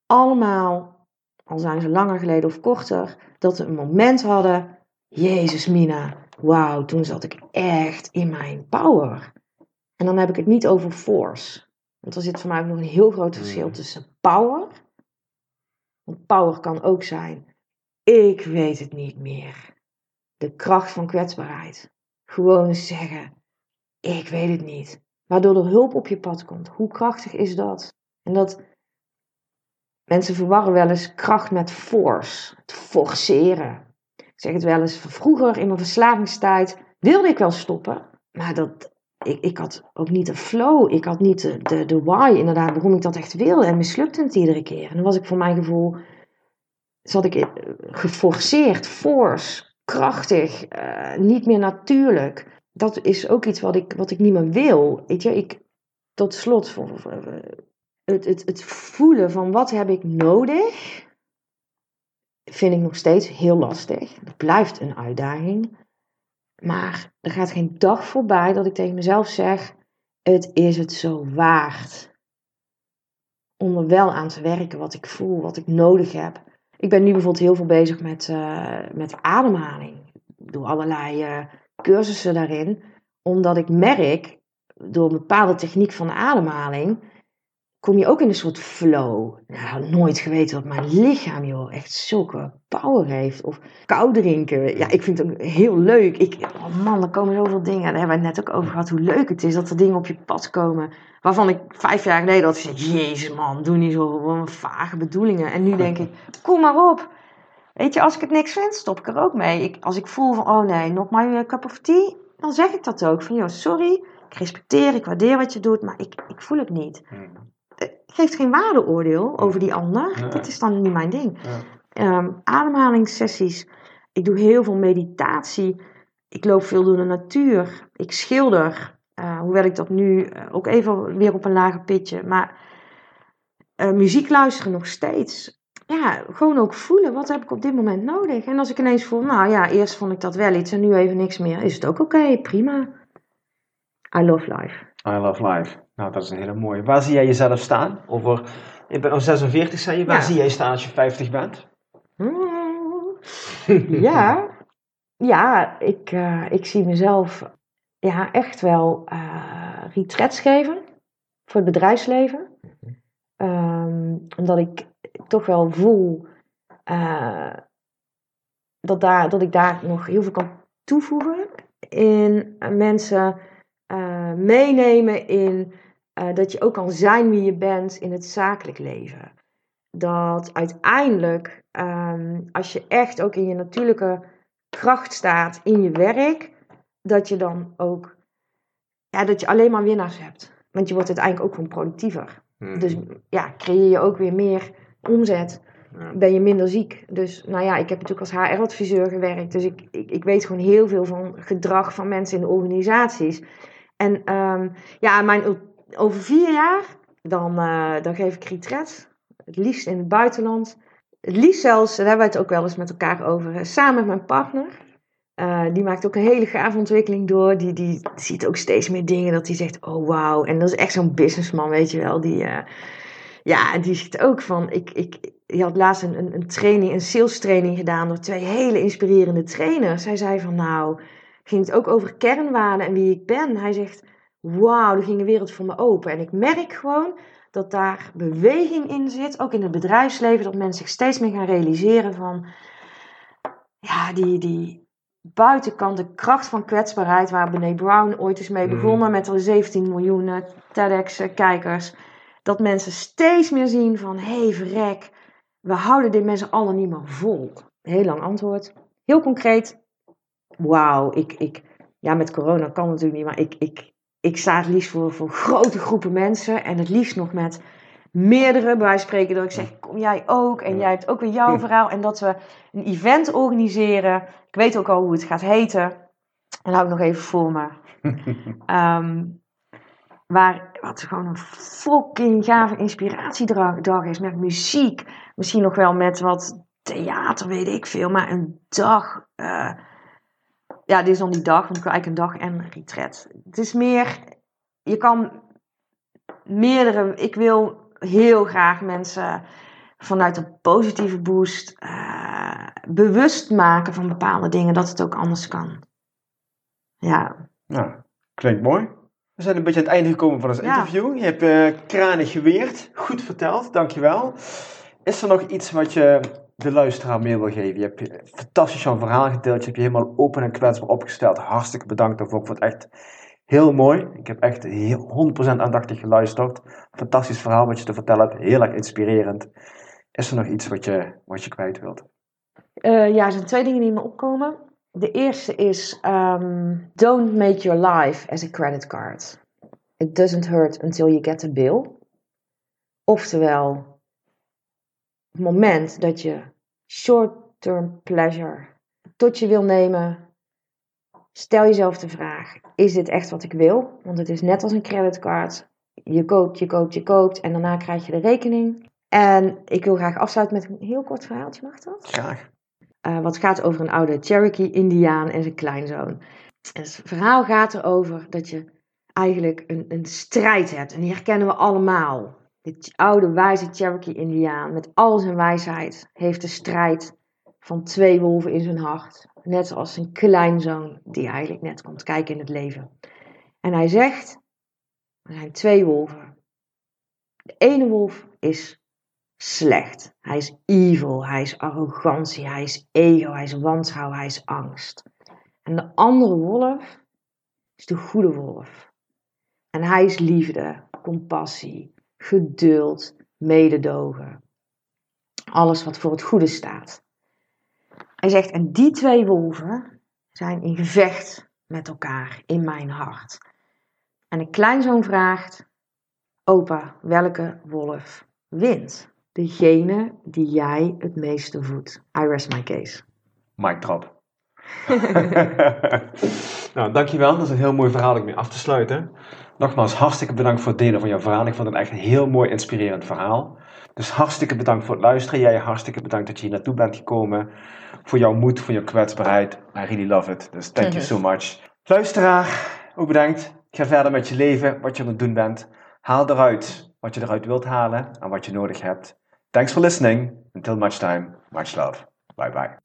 Allemaal, al zijn ze langer geleden of korter, dat we een moment hadden. Jezus, Mina, wauw, toen zat ik echt in mijn power. En dan heb ik het niet over force. Want er zit voor mij ook nog een heel groot verschil mm. tussen power. Want power kan ook zijn, ik weet het niet meer. De kracht van kwetsbaarheid. Gewoon zeggen, ik weet het niet. Waardoor er hulp op je pad komt. Hoe krachtig is dat? En dat mensen verwarren wel eens kracht met force. Het forceren. Ik zeg het wel eens, vroeger in mijn verslavingstijd wilde ik wel stoppen, maar dat, ik, ik had ook niet de flow, ik had niet de, de, de why, inderdaad, waarom ik dat echt wilde en mislukte het iedere keer. En dan was ik voor mijn gevoel, zat ik geforceerd, force, krachtig, uh, niet meer natuurlijk. Dat is ook iets wat ik, wat ik niet meer wil. Weet je, ik, tot slot, het, het, het voelen van wat heb ik nodig vind ik nog steeds heel lastig. Het blijft een uitdaging. Maar er gaat geen dag voorbij dat ik tegen mezelf zeg: het is het zo waard. Om er wel aan te werken wat ik voel, wat ik nodig heb. Ik ben nu bijvoorbeeld heel veel bezig met, uh, met ademhaling. Ik doe allerlei uh, cursussen daarin, omdat ik merk door een bepaalde techniek van ademhaling, kom je ook in een soort flow. Nou, nooit geweten dat mijn lichaam, joh, echt zulke power heeft. Of kou drinken. Ja, ik vind het ook heel leuk. Ik, oh man, er komen zoveel dingen. Daar hebben we het net ook over gehad. Hoe leuk het is dat er dingen op je pad komen. Waarvan ik vijf jaar geleden had gezegd, jezus man, doe niet zo wat vage bedoelingen. En nu denk ik, kom maar op. Weet je, als ik het niks vind, stop ik er ook mee. Ik, als ik voel van, oh nee, not my cup of tea, dan zeg ik dat ook. Van, joh, sorry, ik respecteer, ik waardeer wat je doet, maar ik, ik voel het niet. Geeft geen waardeoordeel over die ander. Nee. Dat is dan niet mijn ding. Ja. Ehm, ademhalingssessies. Ik doe heel veel meditatie. Ik loop veel door de natuur. Ik schilder. Eh, hoewel ik dat nu eh, ook even weer op een lager pitje. Maar eh, muziek luisteren nog steeds. Ja, gewoon ook voelen. Wat heb ik op dit moment nodig? En als ik ineens voel, nou ja, eerst vond ik dat wel iets en nu even niks meer. Is het ook oké? prima. I love life. I love life. Nou, dat is een hele mooie. Waar zie jij jezelf staan? Over, je bent al 46, zei je. Waar Ja. zie jij staan als je 50 bent? Mm. Ja, ja ik, eh, ik zie mezelf ja, echt wel retreats geven voor het bedrijfsleven. Ehm, omdat ik toch wel voel eh, dat, daar, dat ik daar nog heel veel kan toevoegen. In mensen eh, meenemen in eh, dat je ook kan zijn wie je bent in het zakelijk leven. Dat uiteindelijk, ehm, als je echt ook in je natuurlijke kracht staat in je werk, dat je dan ook, ja, dat je alleen maar winnaars hebt. Want je wordt uiteindelijk ook gewoon productiever. Hmm. Dus ja, creëer je ook weer meer omzet. Ja. Ben je minder ziek. Dus nou ja, ik heb natuurlijk als HR-adviseur gewerkt. Dus ik, ik, ik weet gewoon heel veel van gedrag van mensen in de organisaties. En ehm, ja, mijn, over vier jaar, dan, eh, dan geef ik retret. Het liefst in het buitenland. Het liefst zelfs, daar hebben we het ook wel eens met elkaar over, samen met mijn partner. Eh, die maakt ook een hele gave ontwikkeling door. Die, die ziet ook steeds meer dingen dat hij zegt, oh wauw. En dat is echt zo'n businessman, weet je wel. Die, eh, ja, die zegt ook van, ik, ik, die had laatst een, een, een training, een sales training gedaan door twee hele inspirerende trainers. Hij zei van, nou, ging het ook over kernwaarden en wie ik ben. Hij zegt, wauw, er ging een wereld voor me open. En ik merk gewoon dat daar beweging in zit, ook in het bedrijfsleven, dat mensen zich steeds meer gaan realiseren van, ja, die, die buitenkant, de kracht van kwetsbaarheid, waar Brené Brown ooit is mee Mhm. begonnen met al 17 miljoen eh, TEDx-kijkers, dat mensen steeds meer zien van, hé hey, verrek, we houden dit met z'n allen niet meer vol. Heel lang antwoord. Heel concreet, wauw, ik, ik, ja, met corona kan het natuurlijk niet, maar ik, ik, ik sta het liefst voor, voor grote groepen mensen en het liefst nog met meerdere, bij spreken, dat ik zeg, kom jij ook en jij hebt ook weer jouw verhaal en dat we een event organiseren. Ik weet ook al hoe het gaat heten. En hou ik nog even voor me. Ehm, waar wat gewoon een fucking gave inspiratiedag is met muziek. Misschien nog wel met wat theater, weet ik veel. Maar een dag. eh, ja, dit is dan die dag, want ik wil eigenlijk een dag en een retreat. Het is meer, je kan meerdere, ik wil heel graag mensen vanuit een positieve boost eh, bewust maken van bepaalde dingen, dat het ook anders kan. Ja, Nou, klinkt mooi. We zijn een beetje aan het einde gekomen van ons Ja. interview. Je hebt eh kranig geweerd. Goed verteld, dankjewel. Is er nog iets wat je de luisteraar mee wil geven? Je hebt fantastisch jouw verhaal gedeeld. Je hebt je helemaal open en kwetsbaar opgesteld. Hartstikke bedankt daarvoor. Ik vond het echt heel mooi. Ik heb echt heel, 100% aandachtig geluisterd. Fantastisch verhaal wat je te vertellen hebt. Heel erg inspirerend. Is er nog iets wat je, wat je kwijt wilt? Eh, ja, er zijn twee dingen die me opkomen. De eerste is: ehm, don't make your life as a credit card. It doesn't hurt until you get a bill. Oftewel, het moment dat je short-term pleasure tot je wil nemen, stel jezelf de vraag: is dit echt wat ik wil? Want het is net als een creditcard. Je koopt, je koopt, je koopt en daarna krijg je de rekening. En ik wil graag afsluiten met een heel kort verhaaltje, mag dat? Graag. Eh, wat gaat over een oude Cherokee-Indiaan en zijn kleinzoon. En het verhaal gaat erover dat je eigenlijk een, een strijd hebt. En die herkennen we allemaal. De oude wijze Cherokee-Indiaan met al zijn wijsheid heeft de strijd van twee wolven in zijn hart. Net als zijn kleinzoon die eigenlijk net komt kijken in het leven. En hij zegt, Er zijn twee wolven. De ene wolf is slecht. Hij is evil, hij is arrogantie, hij is ego, hij is wantrouwen, hij is angst. En de andere wolf is de goede wolf. En hij is liefde, compassie, geduld, mededogen. Alles wat voor het goede staat. Hij zegt, en die twee wolven zijn in gevecht met elkaar in mijn hart. En de kleinzoon vraagt, opa, welke wolf wint? Degene die jij het meeste voedt. I rest my case. Mic drop. nou, dankjewel. Dat is een heel mooi verhaal om mee af te sluiten. Nogmaals, hartstikke bedankt voor het delen van jouw verhaal. Ik vond het echt een heel mooi, inspirerend verhaal. Dus hartstikke bedankt voor het luisteren. Jij hartstikke bedankt dat je hier naartoe bent gekomen. Voor jouw moed, voor jouw kwetsbaarheid. I really love it. Dus thank you so much. Luisteraar, ook bedankt. Ga verder met je leven, wat je aan het doen bent. Haal eruit wat je eruit wilt halen en wat je nodig hebt. Thanks for listening. Until much time, much love. Bye bye.